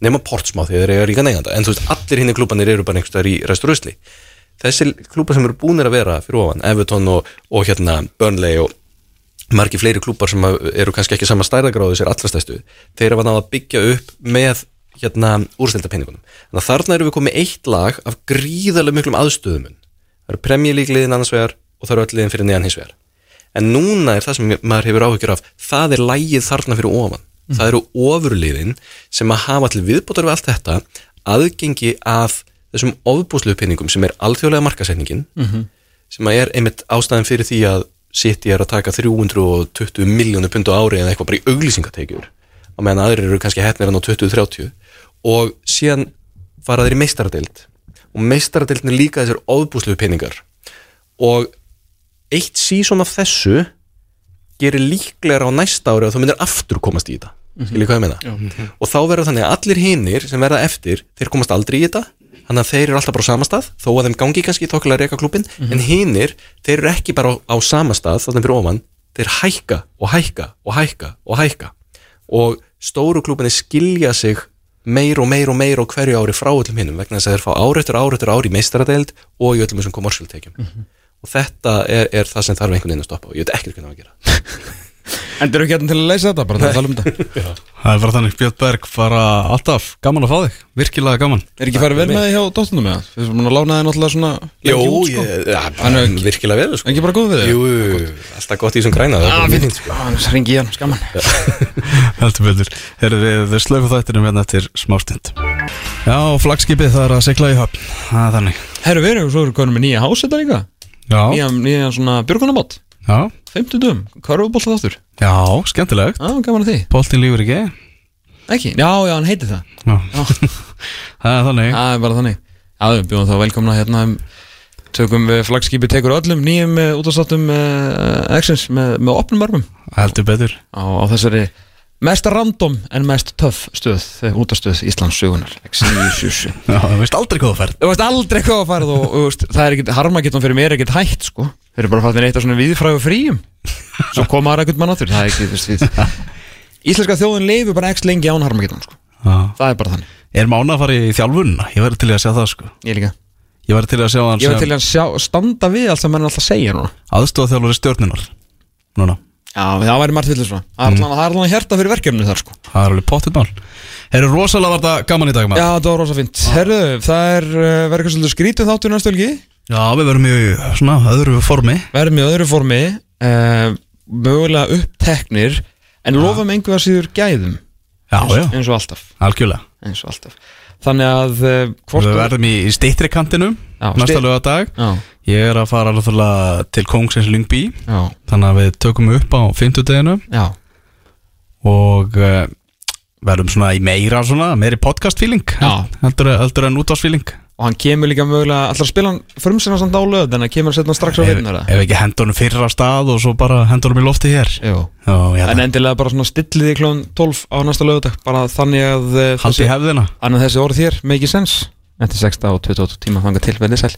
nema Portsmouth þegar þeir eru ríka neyganda en þú veist allir hinn klúbanir eru bara einhverstaðar í resturusli þessi klúbar sem eru búinir að vera fyrir ofan, Everton og, og hérna Burnley og margi fleiri klúbar sem eru kannski ekki sama stærðagráðu sér allra stæstu, þeir eru að ná að byggja upp með hérna úrstildapenningunum þannig að þarna erum við komið eitt lag af gríðarlega miklum aðstöðumun. Það eru premjölíkliðin annars vegar og það eru öll liðin fyrir neðan hins vegar. En núna er það sem maður hefur áhyggjur af það er lægið þarna fyrir ofan. Það eru ofurliðin sem að hafa til viðbótar við allt þetta aðgengi að þessum ofbúslu penningum sem er alþjóðlega markasetningin sem að er einmitt ástæðan fyrir því að City er að taka 320 miljónu pund á ári eða eitthvað bara í auglýsingatekjur á meðan aðrir eru kannski hætnir enn á 20-30 og síðan fara þeir í meistaradeild og meistaradeildin er líka þessar ofbúslu penningar og eitt sísón af þessu gerir líklegra á næsta ári að þú myndir aftur komast í þetta. Skiljið hvað ég meina? Og þá verður þannig að allir hinir sem verða eftir þeir komast aldrei í þetta þannig að þeir eru alltaf bara á sama stað þó að þeim gangi kannski þokkilega reyka klubin en hinir, þeir eru ekki bara á, á sama stað þannig fyrir ofan, þeir hækka og hækka og hækka og hækka. Og stóru klubinni skilja sig meir og meir og meir á hverju ári frá öllum hinnum vegna þess að þeir fá ár eftir ár eftir ár í meistaradeild og í öllum þessum kommersialtekjum og þetta er, er það sem þarf einhvern veginn að stoppa og ég veit ekkert hvernig að gera En þeir eru ekki hérna til að leysa þetta, bara það tala um þetta. Það er bara þannig, Björn Berg bara alltaf. Gaman að fá þig, virkilega gaman. Er ekki farið vel með þig hjá dóttunum með það? Við erum búin að lána þig náttúrulega svona út, sko. Hann er virkilega vel sko. Ekki bara góð við þig? Jú, jú, jú, alltaf gott í þessum græna það er ringi ég hann, skaman Heldur betur. Herðu við, slöfum þættinum hérna eftir smástund Já, flagskipið það er að segla í höfn. Er Herru, við erum svo Já, Nýja, nýja svona björgunabátt já, 50 dögum, karfubólt þáttur. Já, skemmtilegt. Já, gaman að því. Boltin lífur ekki. Ekki, já, já, hann heitir það. Já, það er þannig. Það er bara þannig. Já, við bjóðum þá velkomna hérna um, Tökum við flagskipi tekur öllum nýjum uh, útastáttum uh, Exins með, með opnum örmum. Heldur betur. Á, á þessari mest random en mest töff stöð þegar útastöð Íslands sögunar X977 Já, það veist aldrei hvað þú ferð. Þú veist aldrei hvað að fara og, og veist, það er ekkit, harmagetum fyrir mér er ekkit hægt sko. Þeir eru bara fattin eitt af svona viðfræðu fríum. Svo koma aðra ekkert mann áttur Það er ekki, þú veist, við Íslenska þjóðin leifur bara x lengi án harmagetum sko. Já. Það er bara þannig, Er mána að fara í þjálfunna? Ég væri til í að sjá það sko. Ég líka. Ég væri til í að hann Ég var sem til að sjá, standa við allt sem mann alltaf að segja núna. Aðstofa þjálfari stjórnunar Núna, Já, það væri margt villu svona Það er allan- það er allan hjarta fyrir verkefni þar sko. Það er alveg pottitt mál. Herru, rosalega var þetta gaman í dag maður. Já, það var rosa fint Herru, það er uh, eitthvað svolítið skrítið þáttur næstu helgi. Já, við verum í svona öðru formi. Verðum í öðru formi uh, mögulega uppteknir en lofum einhverja síður gæðum. Já, já, eins og alltaf. Algjörlega. Eins og alltaf þannig að hvort Við verðum í, steytri kantinum Já, Næsta sti- löga dag Já, Ég er að fara alveg til Kongsins Lyngby. Þannig að við tökum upp á fimmtudeginu já. Og uh, verðum svona í meira svona Meiri podcast feeling heldur, heldur en útvarsfeeling Og hann kemur líka mögulega, alltaf að spila hann frumsina samt á löð En hann kemur að setja hann strax á veitunar ef ekki hendur honum fyrir á stað Og svo bara hendur honum í lofti hér. Jú. Já, ég held En að endilega bara svona stillið í klón 12 á næsta lögudag Bara þannig að uh, Haldi hefðina. Annað þessi orð hér, make sense. Þetta er 6 og 28 tíma þangað til, verðið sæl